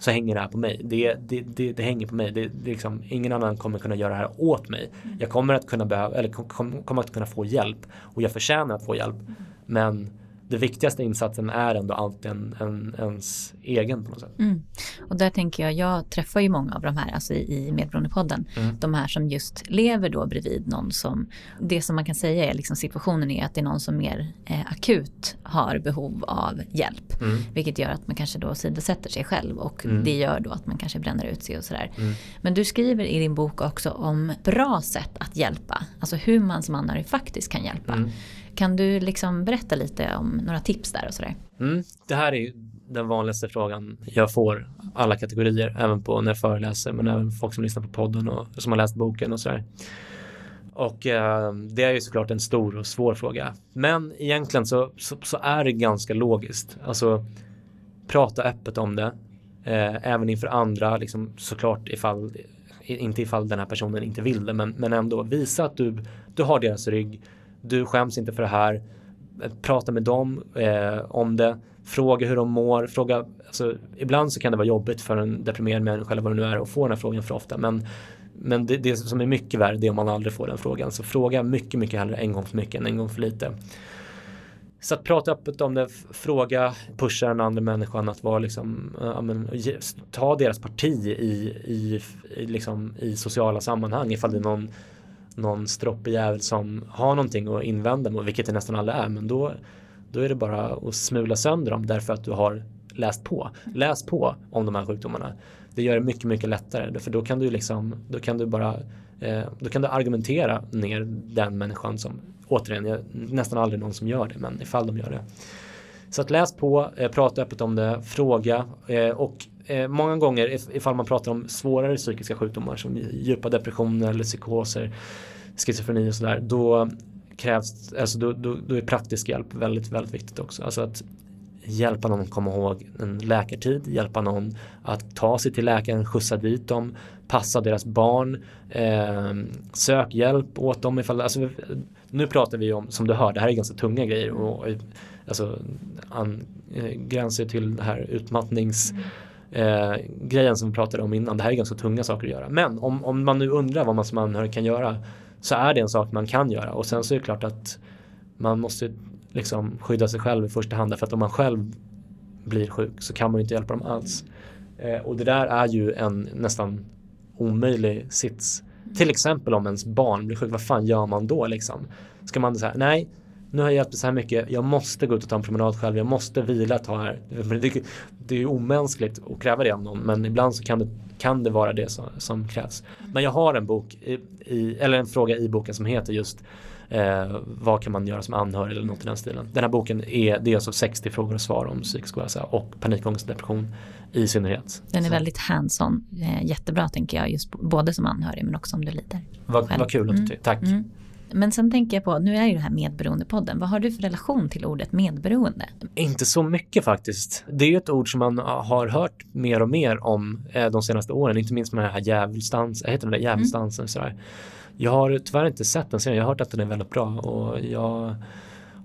så hänger det här på mig. Det, det, det, det hänger på mig. Det, det liksom, ingen annan kommer kunna göra det här åt mig. Jag kommer att kunna behöva, eller kommer att kunna få hjälp och jag förtjänar att få hjälp. Men det viktigaste insatsen är ändå alltid en, en, ens egen på något sätt. Mm. Och där tänker jag, jag träffar ju många av de här, alltså i, i Medberoendepodden, mm. de här som just lever då bredvid någon som, det som man kan säga är liksom situationen är att det är någon som mer eh, akut har behov av hjälp. Mm. Vilket gör att man kanske då sidosätter sig själv och mm. det gör då att man kanske bränner ut sig och sådär. Mm. Men du skriver i din bok också om bra sätt att hjälpa, alltså hur man som anhörig faktiskt kan hjälpa. Kan du liksom berätta lite om några tips där och sådär? Mm, det här är den vanligaste frågan jag får alla kategorier, även på när jag föreläser men även folk som lyssnar på podden och som har läst boken och sådär. Och eh, det är ju såklart en stor och svår fråga. Men egentligen så, så, så är det ganska logiskt. Alltså prata öppet om det. Eh, även inför andra, liksom, såklart ifall, inte ifall den här personen inte vill det, men, men ändå visa att du, du har deras rygg du skäms inte för det här. Eh, prata med dem eh, om det. Fråga hur de mår. Fråga, alltså, ibland så kan det vara jobbigt för en deprimerad människa eller vad det nu är att få den här frågan för ofta. Men, men det, det som är mycket värre det är om man aldrig får den frågan. Så fråga mycket, mycket hellre en gång för mycket än en gång för lite. Så att prata öppet om det, fråga, pusha den andra människan att vara liksom, äh, men, ta deras parti i, i, i, liksom, i sociala sammanhang ifall det är någon någon stroppejävel som har någonting att invända mot, vilket det nästan alla är, men då, då är det bara att smula sönder dem därför att du har läst på. Läs på om de här sjukdomarna. Det gör det mycket, mycket lättare, för då kan du liksom, då kan du bara, eh, då kan du argumentera ner den människan som, återigen, jag, nästan aldrig någon som gör det, men ifall de gör det. Så att läs på, eh, prata öppet om det, fråga eh, och eh, många gånger ifall man pratar om svårare psykiska sjukdomar som djupa depressioner eller psykoser, schizofreni och sådär, då krävs, alltså då, då, då, är praktisk hjälp väldigt, väldigt viktigt också. Alltså att hjälpa någon att komma ihåg en läkartid, hjälpa någon att ta sig till läkaren, skjutsa dit dem, passa deras barn, eh, sök hjälp åt dem ifall, alltså, nu pratar vi om, som du hör, det här är ganska tunga grejer och alltså, an, eh, gränser till det här utmattnings mm eh, grejen som vi pratade om innan. Det här är ganska tunga saker att göra. Men om, om man nu undrar vad man som anhörig kan göra så är det en sak man kan göra. Och sen så är det klart att man måste liksom skydda sig själv i första hand. För att om man själv blir sjuk så kan man ju inte hjälpa dem alls. Eh, och det där är ju en nästan omöjlig sits. Till exempel om ens barn blir sjuk, vad fan gör man då liksom? Ska man säga nej, nu har jag hjälpt dig så här mycket, jag måste gå ut och ta en promenad själv, jag måste vila ett tag här. Det, det är ju omänskligt att kräva det av någon, men ibland så kan det, kan det vara det som, som krävs. Men jag har en bok, i, i, eller en fråga i boken som heter just eh, vad kan man göra som anhörig eller något i den stilen. Den här boken är, det är alltså 60 frågor och svar om psykisk ohälsa och panikångest och depression i synnerhet. Den är så. väldigt hands-on, eh, jättebra tänker jag, just både som anhörig men också om du lider. Vad, vad kul att du mm. tycker, tack. Mm. Men sen tänker jag på, nu är ju det här medberoendepodden. Vad har du för relation till ordet medberoende? Inte så mycket faktiskt. Det är ju ett ord som man har hört mer och mer om eh, de senaste åren, inte minst med den här djävulsdansen, heter den där djävulsdansen? Mm. Jag har tyvärr inte sett den serien, jag har hört att den är väldigt bra och jag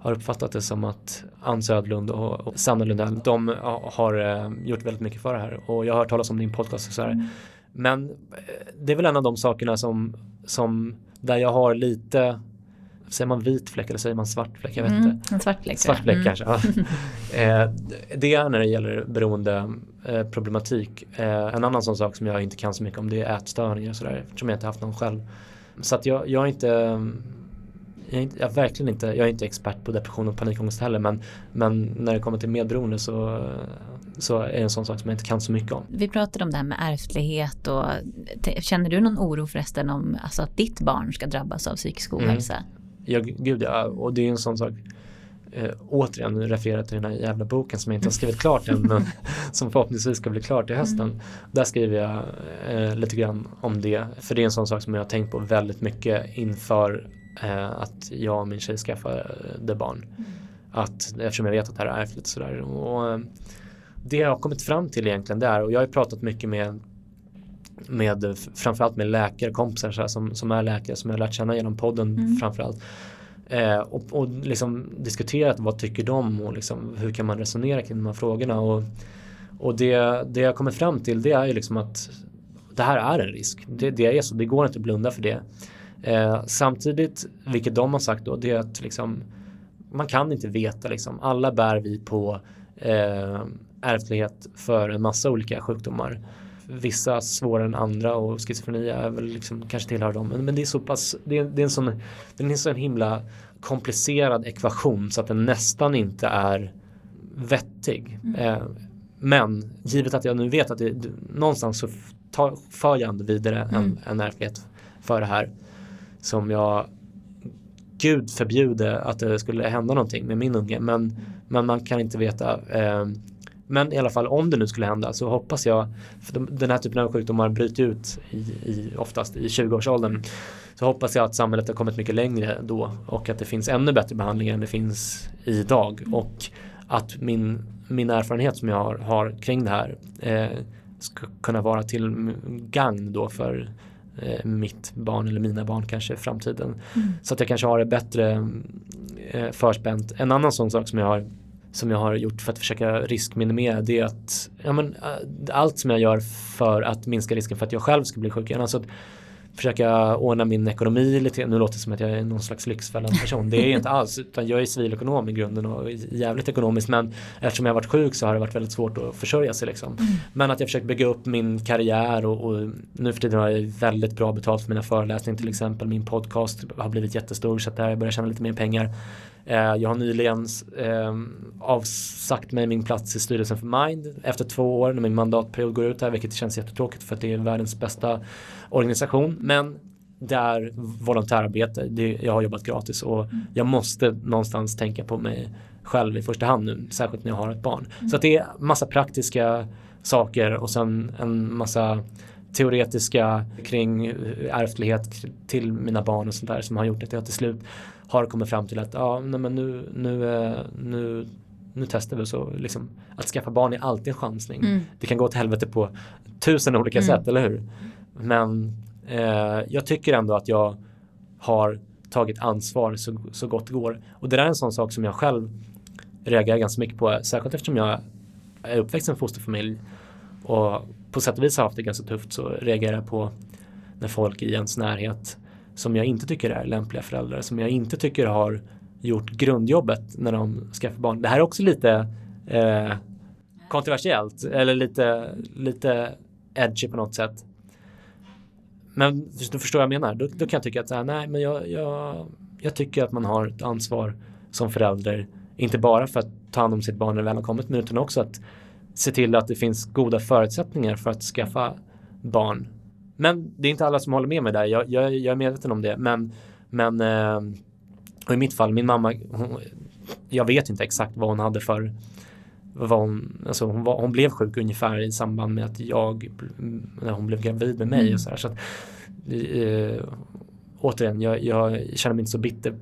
har uppfattat det som att Ann Södlund och Sanna Lundell, de har eh, gjort väldigt mycket för det här och jag har hört talas om din podcast och så här. Mm. Men eh, det är väl en av de sakerna som, som där jag har lite Säger man vit fläck eller säger man svart fläck? Jag vet mm, inte. En svart fläck. Svart fläck mm. kanske. Ja. eh, det är när det gäller beroende eh, problematik. Eh, en annan sån sak som jag inte kan så mycket om det är ätstörningar och sådär. Eftersom jag inte haft någon själv. Så att jag, jag är inte jag är, inte, jag är verkligen inte, jag är inte expert på depression och panikångest heller men, men när det kommer till medberoende så, så är det en sån sak som jag inte kan så mycket om. Vi pratade om det här med ärftlighet och känner du någon oro förresten om alltså, att ditt barn ska drabbas av psykisk mm. ohälsa? Mm. Ja, gud ja, och det är en sån sak eh, återigen referera till den här jävla boken som jag inte har skrivit klart än men som förhoppningsvis ska bli klart till hösten. Mm. Där skriver jag eh, lite grann om det för det är en sån sak som jag har tänkt på väldigt mycket inför eh, att jag och min tjej skaffade barn. Mm. Att, eftersom jag vet att det här är ärftligt sådär. Och, eh, det jag har kommit fram till egentligen där och jag har pratat mycket med med framförallt med läkarkompisar så här, som, som är läkare som jag har lärt känna genom podden mm. framförallt. Eh, och, och liksom diskuterat vad tycker de och liksom, hur kan man resonera kring de här frågorna. Och, Och det, det jag kommer fram till det är ju liksom att det här är en risk. Det, det är så, det går inte att blunda för det. Eh, samtidigt, vilket de har sagt då, det är att liksom, man kan inte veta liksom. Alla bär vi på eh, ärftlighet för en massa olika sjukdomar. Vissa svårare än andra och schizofreni är väl liksom, kanske tillhör dem. Men, men det är så pass, det är, det är en sån, det är en sån himla komplicerad ekvation så att den nästan inte är vettig. Mm. Eh, men givet att jag nu vet att det, någonstans så tar, för jag ändå vidare mm. en, en ärftlighet för det här som jag Gud förbjude att det skulle hända någonting med min unge men, men man kan inte veta eh, men i alla fall om det nu skulle hända så hoppas jag, för de, den här typen av sjukdomar bryter ut i, i, oftast i 20-årsåldern, så hoppas jag att samhället har kommit mycket längre då och att det finns ännu bättre behandlingar än det finns idag och att min, min erfarenhet som jag har, har kring det här eh, ska kunna vara till gagn då för eh, mitt barn eller mina barn kanske i framtiden. Mm. Så att jag kanske har det bättre eh, förspänt. En annan sån sak som jag har som jag har gjort för att försöka riskminimera det är att ja, men, äh, allt som jag gör för att minska risken för att jag själv ska bli sjuk. Alltså att försöka ordna min ekonomi lite. Nu låter det som att jag är någon slags lyxfällan person. Det är jag inte alls. Utan jag är civilekonom i grunden och jävligt ekonomisk. Men eftersom jag har varit sjuk så har det varit väldigt svårt att försörja sig. Liksom. Mm. Men att jag försöker bygga upp min karriär och, och, nu för tiden har jag väldigt bra betalt för mina föreläsningar till exempel. Min podcast har blivit jättestor så att där jag börjar tjäna lite mer pengar. Eh, jag har nyligen eh, avsagt mig min plats i styrelsen för Mind efter två år när min mandatperiod går ut här vilket känns jättetråkigt för att det är världens bästa organisation. Men det är volontärarbete. Det, jag har jobbat gratis och mm. jag måste någonstans tänka på mig själv i första hand nu, särskilt när jag har ett barn. Mm. Så det är massa praktiska saker och sen en massa teoretiska kring ärftlighet till mina barn och sånt där som har gjort att jag till slut har kommit fram till att ja, nej, men nu, nu, eh, nu, nu testar vi så liksom, att skaffa barn är alltid en chansning. Mm. Det kan gå till helvete på tusen olika mm. sätt, eller hur? Men eh, jag tycker ändå att jag har tagit ansvar så, så gott det går. Och det där är en sån sak som jag själv reagerar ganska mycket på, särskilt eftersom jag är uppväxt i en fosterfamilj och på sätt och vis har haft det ganska tufft så reagerar jag på när folk i ens närhet som jag inte tycker är lämpliga föräldrar, som jag inte tycker har gjort grundjobbet när de skaffar barn. Det här är också lite eh, kontroversiellt eller lite, lite edgy på något sätt. Men du förstår vad jag menar. Då, då kan jag tycka att här, nej, men jag, jag, jag tycker att man har ett ansvar som förälder. Inte bara för att ta hand om sitt barn när det väl har kommit, men utan också att se till att det finns goda förutsättningar för att skaffa barn men det är inte alla som håller med mig där. Jag, jag, jag är medveten om det. Men, men eh, och i mitt fall, min mamma, hon, jag vet inte exakt vad hon hade för vad hon, alltså hon, var, hon blev sjuk ungefär i samband med att jag, när hon blev gravid med mig mm. och så här. Så att, eh, återigen, jag, jag känner mig inte så bitter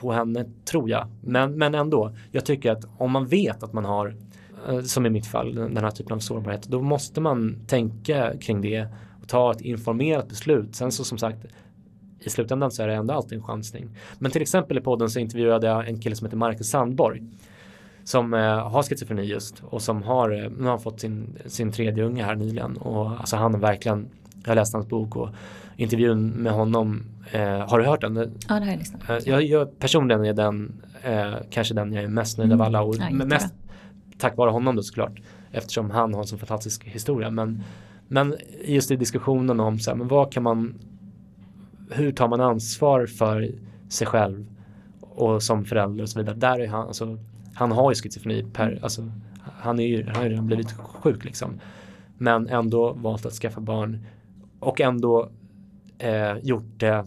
på henne, tror jag. Men, men ändå, jag tycker att om man vet att man har, eh, som i mitt fall, den här typen av sårbarhet, då måste man tänka kring det ta ett informerat beslut. Sen så som sagt i slutändan så är det ändå alltid en chansning. Men till exempel i podden så intervjuade jag en kille som heter Marcus Sandborg som eh, har schizofreni just och som har, eh, nu har fått sin, sin tredje unge här nyligen och alltså han har verkligen, jag har läst hans bok och intervjun med honom, eh, har du hört den? Ja det har jag lyssnat eh, jag, jag Personligen är den eh, kanske den jag är mest nöjd mm. av alla och ja, mest tack vare honom då såklart eftersom han har en så fantastisk historia men men just i diskussionen om så här, men vad kan man, hur tar man ansvar för sig själv och som förälder och så vidare. Där är han, alltså, han har ju schizofreni, per, alltså, han, är ju, han har ju redan blivit sjuk liksom. Men ändå valt att skaffa barn och ändå eh, gjort det,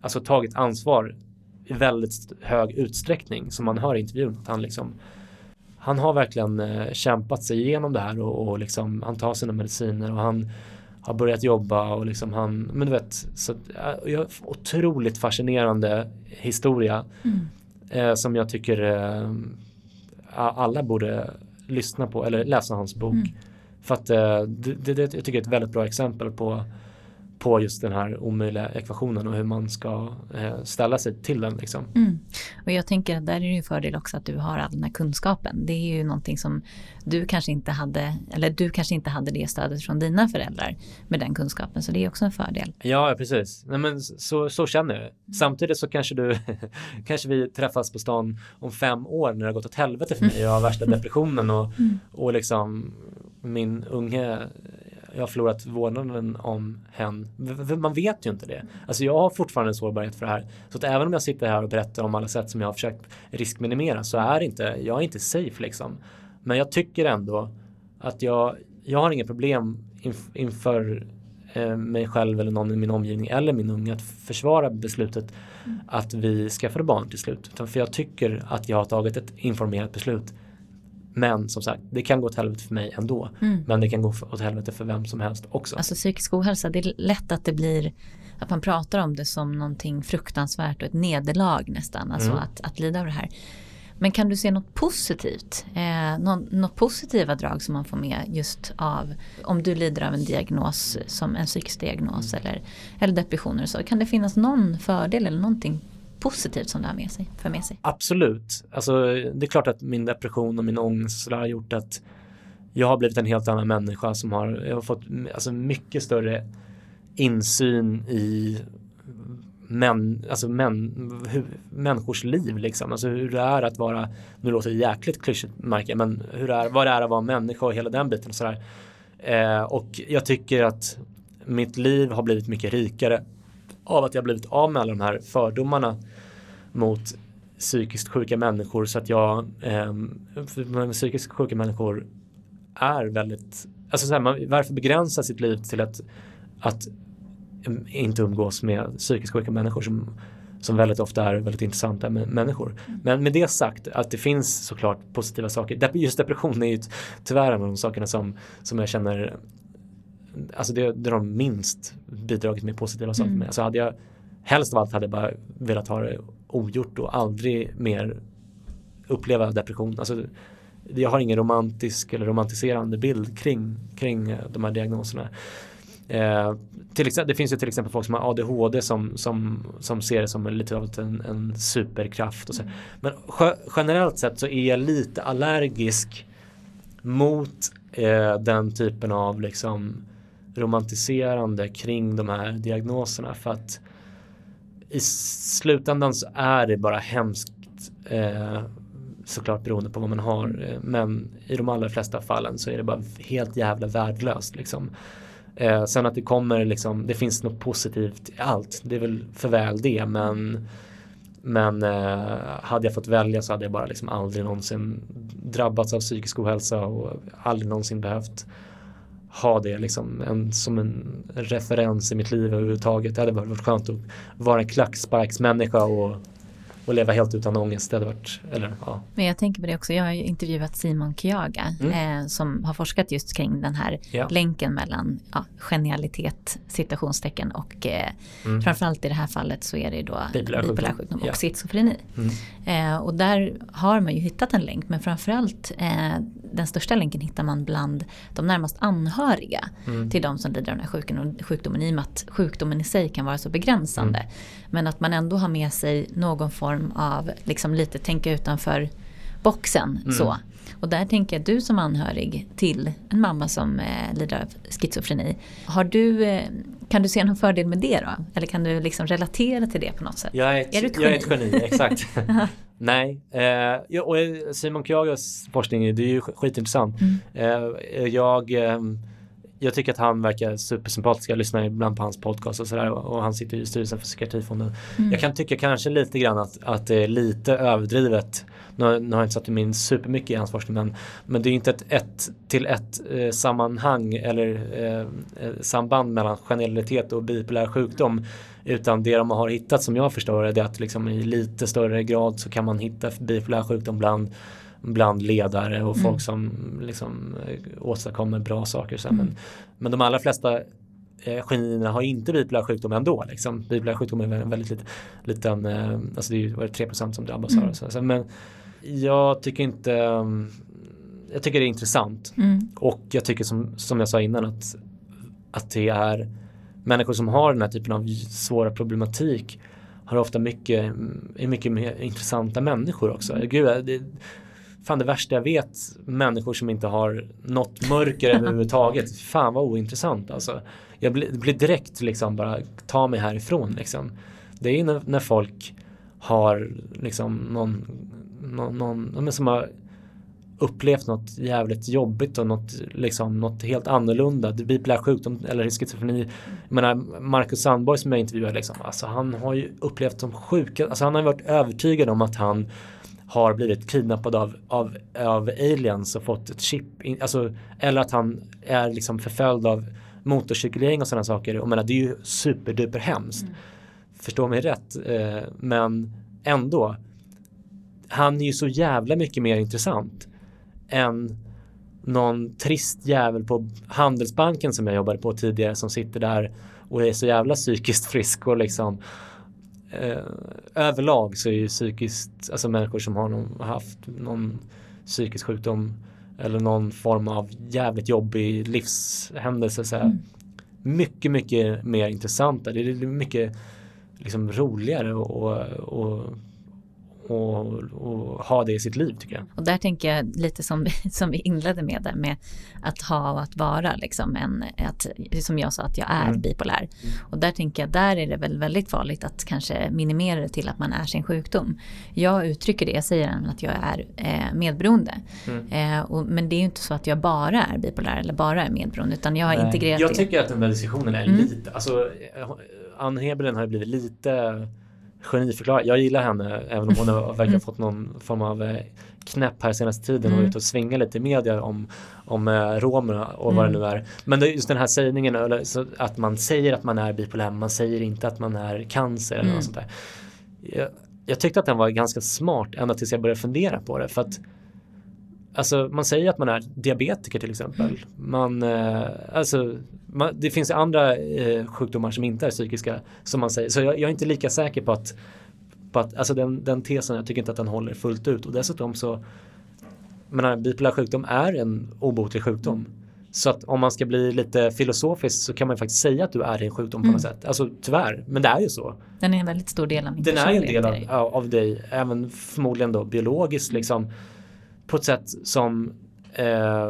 alltså tagit ansvar i väldigt hög utsträckning som man hör i intervjun. Att han liksom han har verkligen eh, kämpat sig igenom det här och, och liksom, han tar sina mediciner och han har börjat jobba och liksom han, men du vet, så äh, otroligt fascinerande historia mm. Eh, som jag tycker eh, alla borde lyssna på eller läsa hans bok. Mm. För att eh, det, det, jag tycker är ett väldigt bra exempel på, på just den här omöjliga ekvationen och hur man ska eh, ställa sig till den. Liksom. Mm. Och jag tänker att där är det ju en fördel också att du har all den här kunskapen. Det är ju någonting som du kanske inte hade, eller du kanske inte hade det stödet från dina föräldrar med den kunskapen, så det är också en fördel. Ja, precis. Nej, men så, så känner jag. Samtidigt så kanske du, kanske vi träffas på stan om fem år när det har gått åt helvete för mig och jag har värsta depressionen och, Mm. och liksom min unge jag har förlorat vårdnaden om hen. Man vet ju inte det. Alltså jag har fortfarande en sårbarhet för det här. Så att även om jag sitter här och berättar om alla sätt som jag har försökt riskminimera så är inte, jag är inte safe liksom. Men jag tycker ändå att jag, jag har inga problem inf- inför eh, mig själv eller någon i min omgivning eller min unge att försvara beslutet att vi skaffade barn till slut. Utan För jag tycker att jag har tagit ett informerat beslut. Men som sagt, det kan gå åt helvete för mig ändå. Mm. Men det kan gå åt helvete för vem som helst också. Alltså psykisk ohälsa, det är lätt att det blir att man pratar om det som någonting fruktansvärt och ett nederlag nästan, alltså Mm. att, att lida av det här. Men kan du se något positivt? Eh, någon, något positiva drag som man får med just av om du lider av en diagnos som en psykisk diagnos eller, eller depressioner så. Kan det finnas någon fördel eller någonting positivt som det har med sig, för med sig? Absolut. Alltså, det är klart att min depression och min ångest har gjort att jag har blivit en helt annan människa som har, jag har fått alltså, mycket större insyn i män, alltså män, hur, människors liv liksom. Alltså hur det är att vara, nu låter det jäkligt klyschigt märker jag, men hur det är, vad det är att vara människa och hela den biten och sådär. Eh, och jag tycker att mitt liv har blivit mycket rikare av att jag blivit av med alla de här fördomarna mot psykiskt sjuka människor så att jag men psykiskt sjuka människor är väldigt alltså så här, man, varför begränsa sitt liv till att, att um, inte umgås med psykiskt sjuka människor som, som väldigt ofta är väldigt intressanta mä- människor. Men med det sagt att det finns såklart positiva saker. Just depression är ju tyvärr en av de sakerna som, som jag känner Alltså det, det är de minst bidragit med positiva saker Mm. med. Alltså hade jag helst av allt hade jag bara velat ha det ogjort och aldrig mer uppleva depression. Alltså, jag har ingen romantisk eller romantiserande bild kring, kring eh, de här diagnoserna. Eh, till exempel, det finns ju till exempel folk som har ADHD som, som, som ser det som lite av en, en superkraft. Och så. Men generellt sett så är jag lite allergisk mot eh, den typen av liksom romantiserande kring de här diagnoserna för att i slutändan så är det bara hemskt eh, såklart beroende på vad man har eh, men i de allra flesta fallen så är det bara helt jävla värdelöst liksom. Eh, sen att det kommer liksom, det finns något positivt i allt. Det är väl för väl det men men eh, hade jag fått välja så hade jag bara liksom aldrig någonsin drabbats av psykisk ohälsa och aldrig någonsin behövt ha det liksom en, som en referens i mitt liv överhuvudtaget. Det hade varit skönt att vara en klacksparksmänniska och, och leva helt utan ångest. Det hade varit, eller ja. Men jag tänker på det också, jag har ju intervjuat Simon Kyaga Mm. eh, som har forskat just kring den här Ja. länken mellan ja, genialitet, citationstecken och eh, Mm. framförallt i det här fallet så är det då Bipolär sjukdom. och schizofreni. Mm. Eh, och där har man ju hittat en länk men framförallt eh, den största länken hittar man bland de närmast anhöriga Mm. till de som lider av den här sjukdomen, sjukdomen i och med att sjukdomen i sig kan vara så begränsande. Mm. Men att man ändå har med sig någon form av, liksom lite tänka utanför boxen. Mm. Så. Och där tänker jag du som anhörig till en mamma som eh, lider av schizofreni. Har du, eh, kan du se någon fördel med det då? Eller kan du liksom relatera till det på något sätt? Jag är ett, Är ett jag är ett geni? exakt. Nej, eh, och Simon Kyagas forskning det är ju sk- skitintressant. Mm. Eh, jag, eh, jag tycker att han verkar supersympatisk. Jag lyssnar ibland på hans podcast och sådär och han sitter i styrelsen för Psykiatrifonden. Mm. Jag kan tycka kanske lite grann att, att det är lite överdrivet. Nu, har- nu har jag inte satt mig in supermycket i hans forskning men, men det är inte ett ett till ett eh, sammanhang eller eh, eh, samband mellan genialitet och bipolär sjukdom. Utan det de har hittat som jag förstår det är att liksom i lite större grad så kan man hitta bipolär sjukdom bland, bland ledare och Mm. folk som liksom eh, åstadkommer bra saker. Så. Mm. Men, men de allra flesta eh, genierna har inte bipolär sjukdom ändå. Liksom. Bipolär sjukdom är en väldigt lit, liten, eh, alltså det är ju vad är det, 3% som drabbas Mm. av det. Så, men jag tycker inte, um, jag tycker det är intressant. Mm. Och jag tycker som, som jag sa innan att, att det är människor som har den här typen av svåra problematik har ofta mycket, är mycket mer intressanta människor också. Gud, det, fan det värsta jag vet, människor som inte har något mörker överhuvudtaget. Fan vad ointressant alltså. Jag blir, blir direkt liksom bara, ta mig härifrån liksom. Det är när, när folk har liksom någon, någon, någon som har upplevt något jävligt jobbigt och något, liksom, något helt annorlunda. Bipolär sjukdom eller schizofreni. Jag menar, Marcus Sandborg som jag intervjuade, liksom, alltså, han har ju upplevt som sjuka, alltså han har varit övertygad om att han har blivit kidnappad av, av, av aliens och fått ett chip. In, alltså, eller att han är liksom förföljd av motorcykelgäng och sådana saker. Och menar, det är ju superduper hemskt. Mm. Förstå mig rätt. Eh, men ändå. Han är ju så jävla mycket mer intressant än någon trist jävel på Handelsbanken som jag jobbade på tidigare som sitter där och är så jävla psykiskt frisk och liksom eh, överlag så är ju psykiskt, alltså människor som har någon, haft någon psykisk sjukdom eller någon form av jävligt jobbig livshändelse så mm. mycket, mycket mer intressanta. Det är mycket liksom roligare och, och och, och, ha det i sitt liv tycker jag. Och där tänker jag lite som, som vi inledde med där med att ha och att vara liksom en, att, som jag sa att jag är mm. bipolär. Och där tänker jag, där är det väl väldigt farligt att kanske minimera det till att man är sin sjukdom. Jag uttrycker det, jag säger att jag är eh, medberoende. Mm. Eh, och, men det är ju inte så att jag bara är bipolär eller bara är medberoende utan jag har Nej. integrerat Jag tycker det. att den där diskussionen är mm. lite, alltså Ann Hebelen har blivit lite geniförklarad. Jag gillar henne även om hon har verkar ha fått någon form av eh, knäpp här senaste tiden och mm. ute och svinga lite i media om, om eh, romerna och mm. vad det mm. nu är. Men det är just den här sägningen att man säger att man är bipolär, man säger inte att man är cancer eller mm. något sånt där. Jag, jag tyckte att den var ganska smart ända tills jag började fundera på det för att Alltså man säger att man är diabetiker till exempel. Man, eh, alltså, man, det finns andra eh, sjukdomar som inte är psykiska som man säger. Så jag, jag är inte lika säker på att, på att alltså den, den tesen, jag tycker inte att den håller fullt ut. Och dessutom så, menar, bipolär sjukdom är en obotlig sjukdom. Så att om man ska bli lite filosofisk så kan man faktiskt säga att du är en sjukdom på mm. något sätt. Alltså tyvärr, men det är ju så. Den är en väldigt stor del av min Den är en del av, av dig, även förmodligen då biologiskt liksom på ett sätt som eh,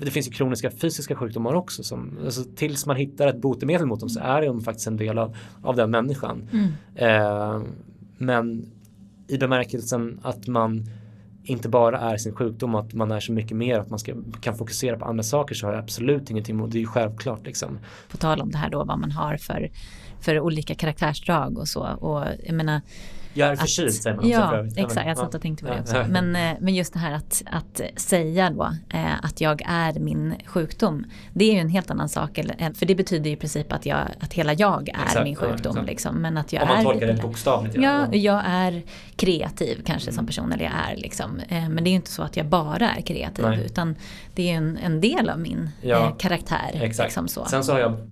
det finns ju kroniska fysiska sjukdomar också. Som, alltså, tills man hittar ett botemedel mot dem så är de faktiskt en del av, av den människan. Mm. Eh, men i bemärkelsen att man inte bara är sin sjukdom att man är så mycket mer att man ska, kan fokusera på andra saker så har jag absolut ingenting emot det är ju självklart liksom. På tal om det här då vad man har för, för olika karaktärsdrag och så och jag menar jag är förkyld säger man. Ja, exakt. Jag satt och tänkte på det också. Men, eh, men just det här att, att säga då eh, att jag är min sjukdom. Det är ju en helt annan sak. För det betyder ju i princip att, jag, att hela jag är exakt, min sjukdom. Ja, liksom. Men att jag Om man är, tolkar det bokstavligt. Ja, jag är kreativ kanske mm. som person. Eller jag är liksom. Eh, men det är ju inte så att jag bara är kreativ. Nej. Utan det är en, en del av min ja, karaktär. Exakt. Liksom så. Sen så har jag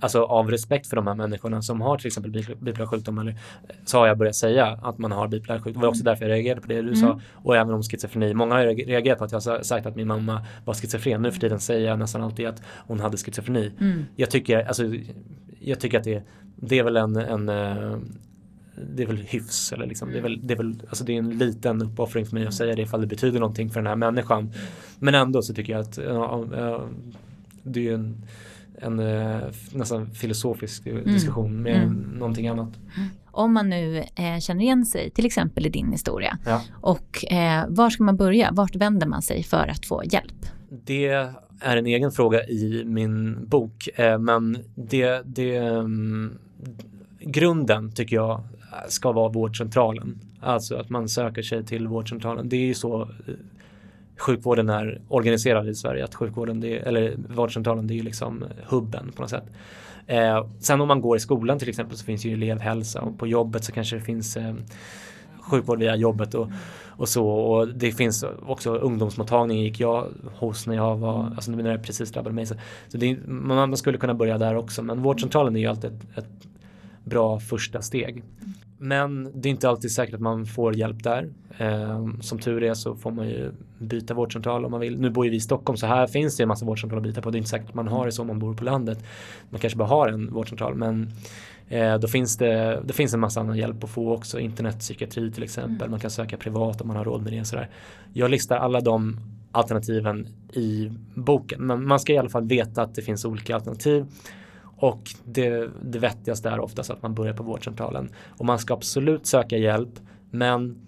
alltså av respekt för de här människorna som har till exempel bipolär sjukdom eller, så har jag börjat säga att man har bipolär sjukdom. Det var också därför jag reagerade på det du mm. sa och även om schizofreni. Många har reagerat på att jag har sagt att min mamma var schizofren. Nu för tiden säger jag nästan alltid att hon hade schizofreni. Mm. Jag, tycker, alltså, jag tycker att det, det är väl en, en eh, det är väl hyfs eller liksom, det är väl, det är väl alltså det är en liten uppoffring för mig att säga det ifall det betyder någonting för den här människan. Men ändå så tycker jag att ja, det är en en eh, nästan filosofisk mm. diskussion med mm. någonting annat. Om man nu eh, känner igen sig, till exempel i din historia, ja. och eh, var ska man börja? Vart vänder man sig för att få hjälp? Det är en egen fråga i min bok, eh, men det, det um, grunden tycker jag ska vara vårdcentralen. Alltså att man söker sig till vårdcentralen. Det är ju så eh, sjukvården är organiserad i Sverige. Att sjukvården, det, eller vårdcentralen, det är ju liksom hubben på något sätt. Eh, sen om man går i skolan till exempel så finns ju elevhälsa och på jobbet så kanske det finns eh, sjukvård via jobbet och, och så. Och det finns också ungdomsmottagning gick jag hos när jag var, alltså när det precis drabbade mig. Så, så det, man, man, skulle kunna börja där också. Men vårdcentralen är ju alltid ett, ett bra första steg. Men det är inte alltid säkert att man får hjälp där. Eh, som tur är så får man ju byta vårdcentral om man vill. Nu bor ju vi i Stockholm så här finns det en massa vårdcentraler att byta på. Det är inte säkert att man har det så om man bor på landet. Man kanske bara har en vårdcentral men eh, då finns det, det finns en massa annan hjälp att få också. Internetpsykiatri till exempel. Mm. Man kan söka privat om man har råd med det. Sådär. Jag listar alla de alternativen i boken. Men man ska i alla fall veta att det finns olika alternativ. Och det, det vettigaste är oftast att man börjar på vårdcentralen. Och man ska absolut söka hjälp men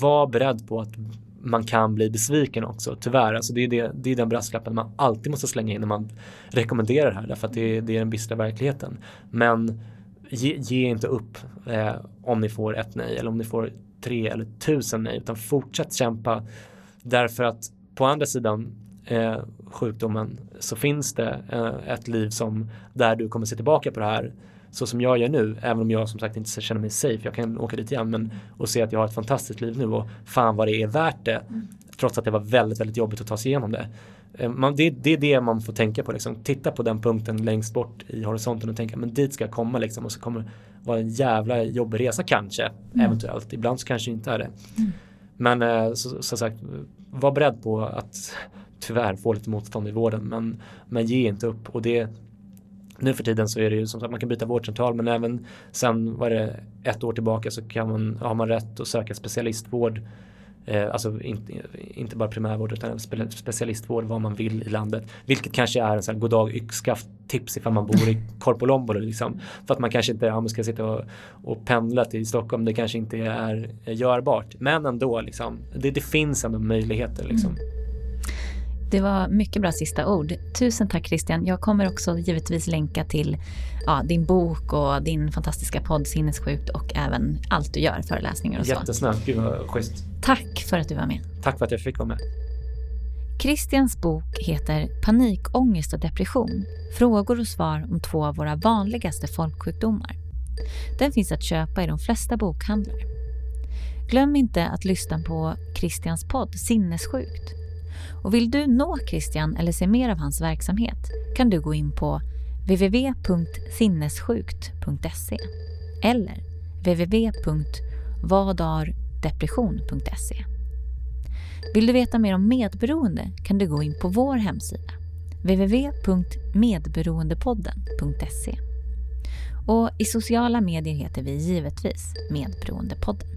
var beredd på att man kan bli besviken också, tyvärr. Alltså det, är det, det är den brasklappen man alltid måste slänga in när man rekommenderar det här, därför att det, det är den bistra verkligheten. Men ge, ge inte upp eh, om ni får ett nej eller om ni får tre eller tusen nej, utan fortsätt kämpa. Därför att på andra sidan eh, sjukdomen så finns det eh, ett liv som där du kommer se tillbaka på det här så som jag gör nu, även om jag som sagt inte känner mig safe, jag kan åka dit igen, men och se att jag har ett fantastiskt liv nu och fan vad det är värt det. Mm. Trots att det var väldigt, väldigt jobbigt att ta sig igenom det. Eh, man, det, det, är det man får tänka på, liksom. titta på den punkten längst bort i horisonten och tänka, men dit ska jag komma liksom och så kommer det vara en jävla jobbig resa kanske, mm. eventuellt. Ibland så kanske inte är det. Mm. Men eh, som sagt, var beredd på att tyvärr få lite motstånd i vården, men, men ge inte upp. Och det, nu för tiden så är det ju som sagt man kan byta vårdcentral men även sen var det ett år tillbaka så kan man, har man rätt att söka specialistvård. Eh, alltså inte, inte bara primärvård utan specialistvård vad man vill i landet. Vilket kanske är en sån här goddag yxskaft tips ifall man bor i Korpolombolo. Liksom. För att man kanske inte ja, ska sitta och, och pendla till Stockholm. Det kanske inte är görbart. Men ändå, liksom, det, det finns ändå möjligheter. Liksom. Det var mycket bra sista ord. Tusen tack Christian. Jag kommer också givetvis länka till ja, din bok och din fantastiska podd Sinnessjukt och även allt du gör, föreläsningar och så. Jättesnällt, gud vad schysst. Tack för att du var med. Tack för att jag fick vara med. Christians bok heter Panikångest och depression. Frågor och svar om två av våra vanligaste folksjukdomar. Den finns att köpa i de flesta bokhandlar. Glöm inte att lyssna på Christians podd Sinnessjukt och vill du nå Christian eller se mer av hans verksamhet kan du gå in på www.sinnessjukt.se eller www.vadardepression.se. Vill du veta mer om medberoende kan du gå in på vår hemsida www.medberoendepodden.se. Och i sociala medier heter vi givetvis Medberoendepodden.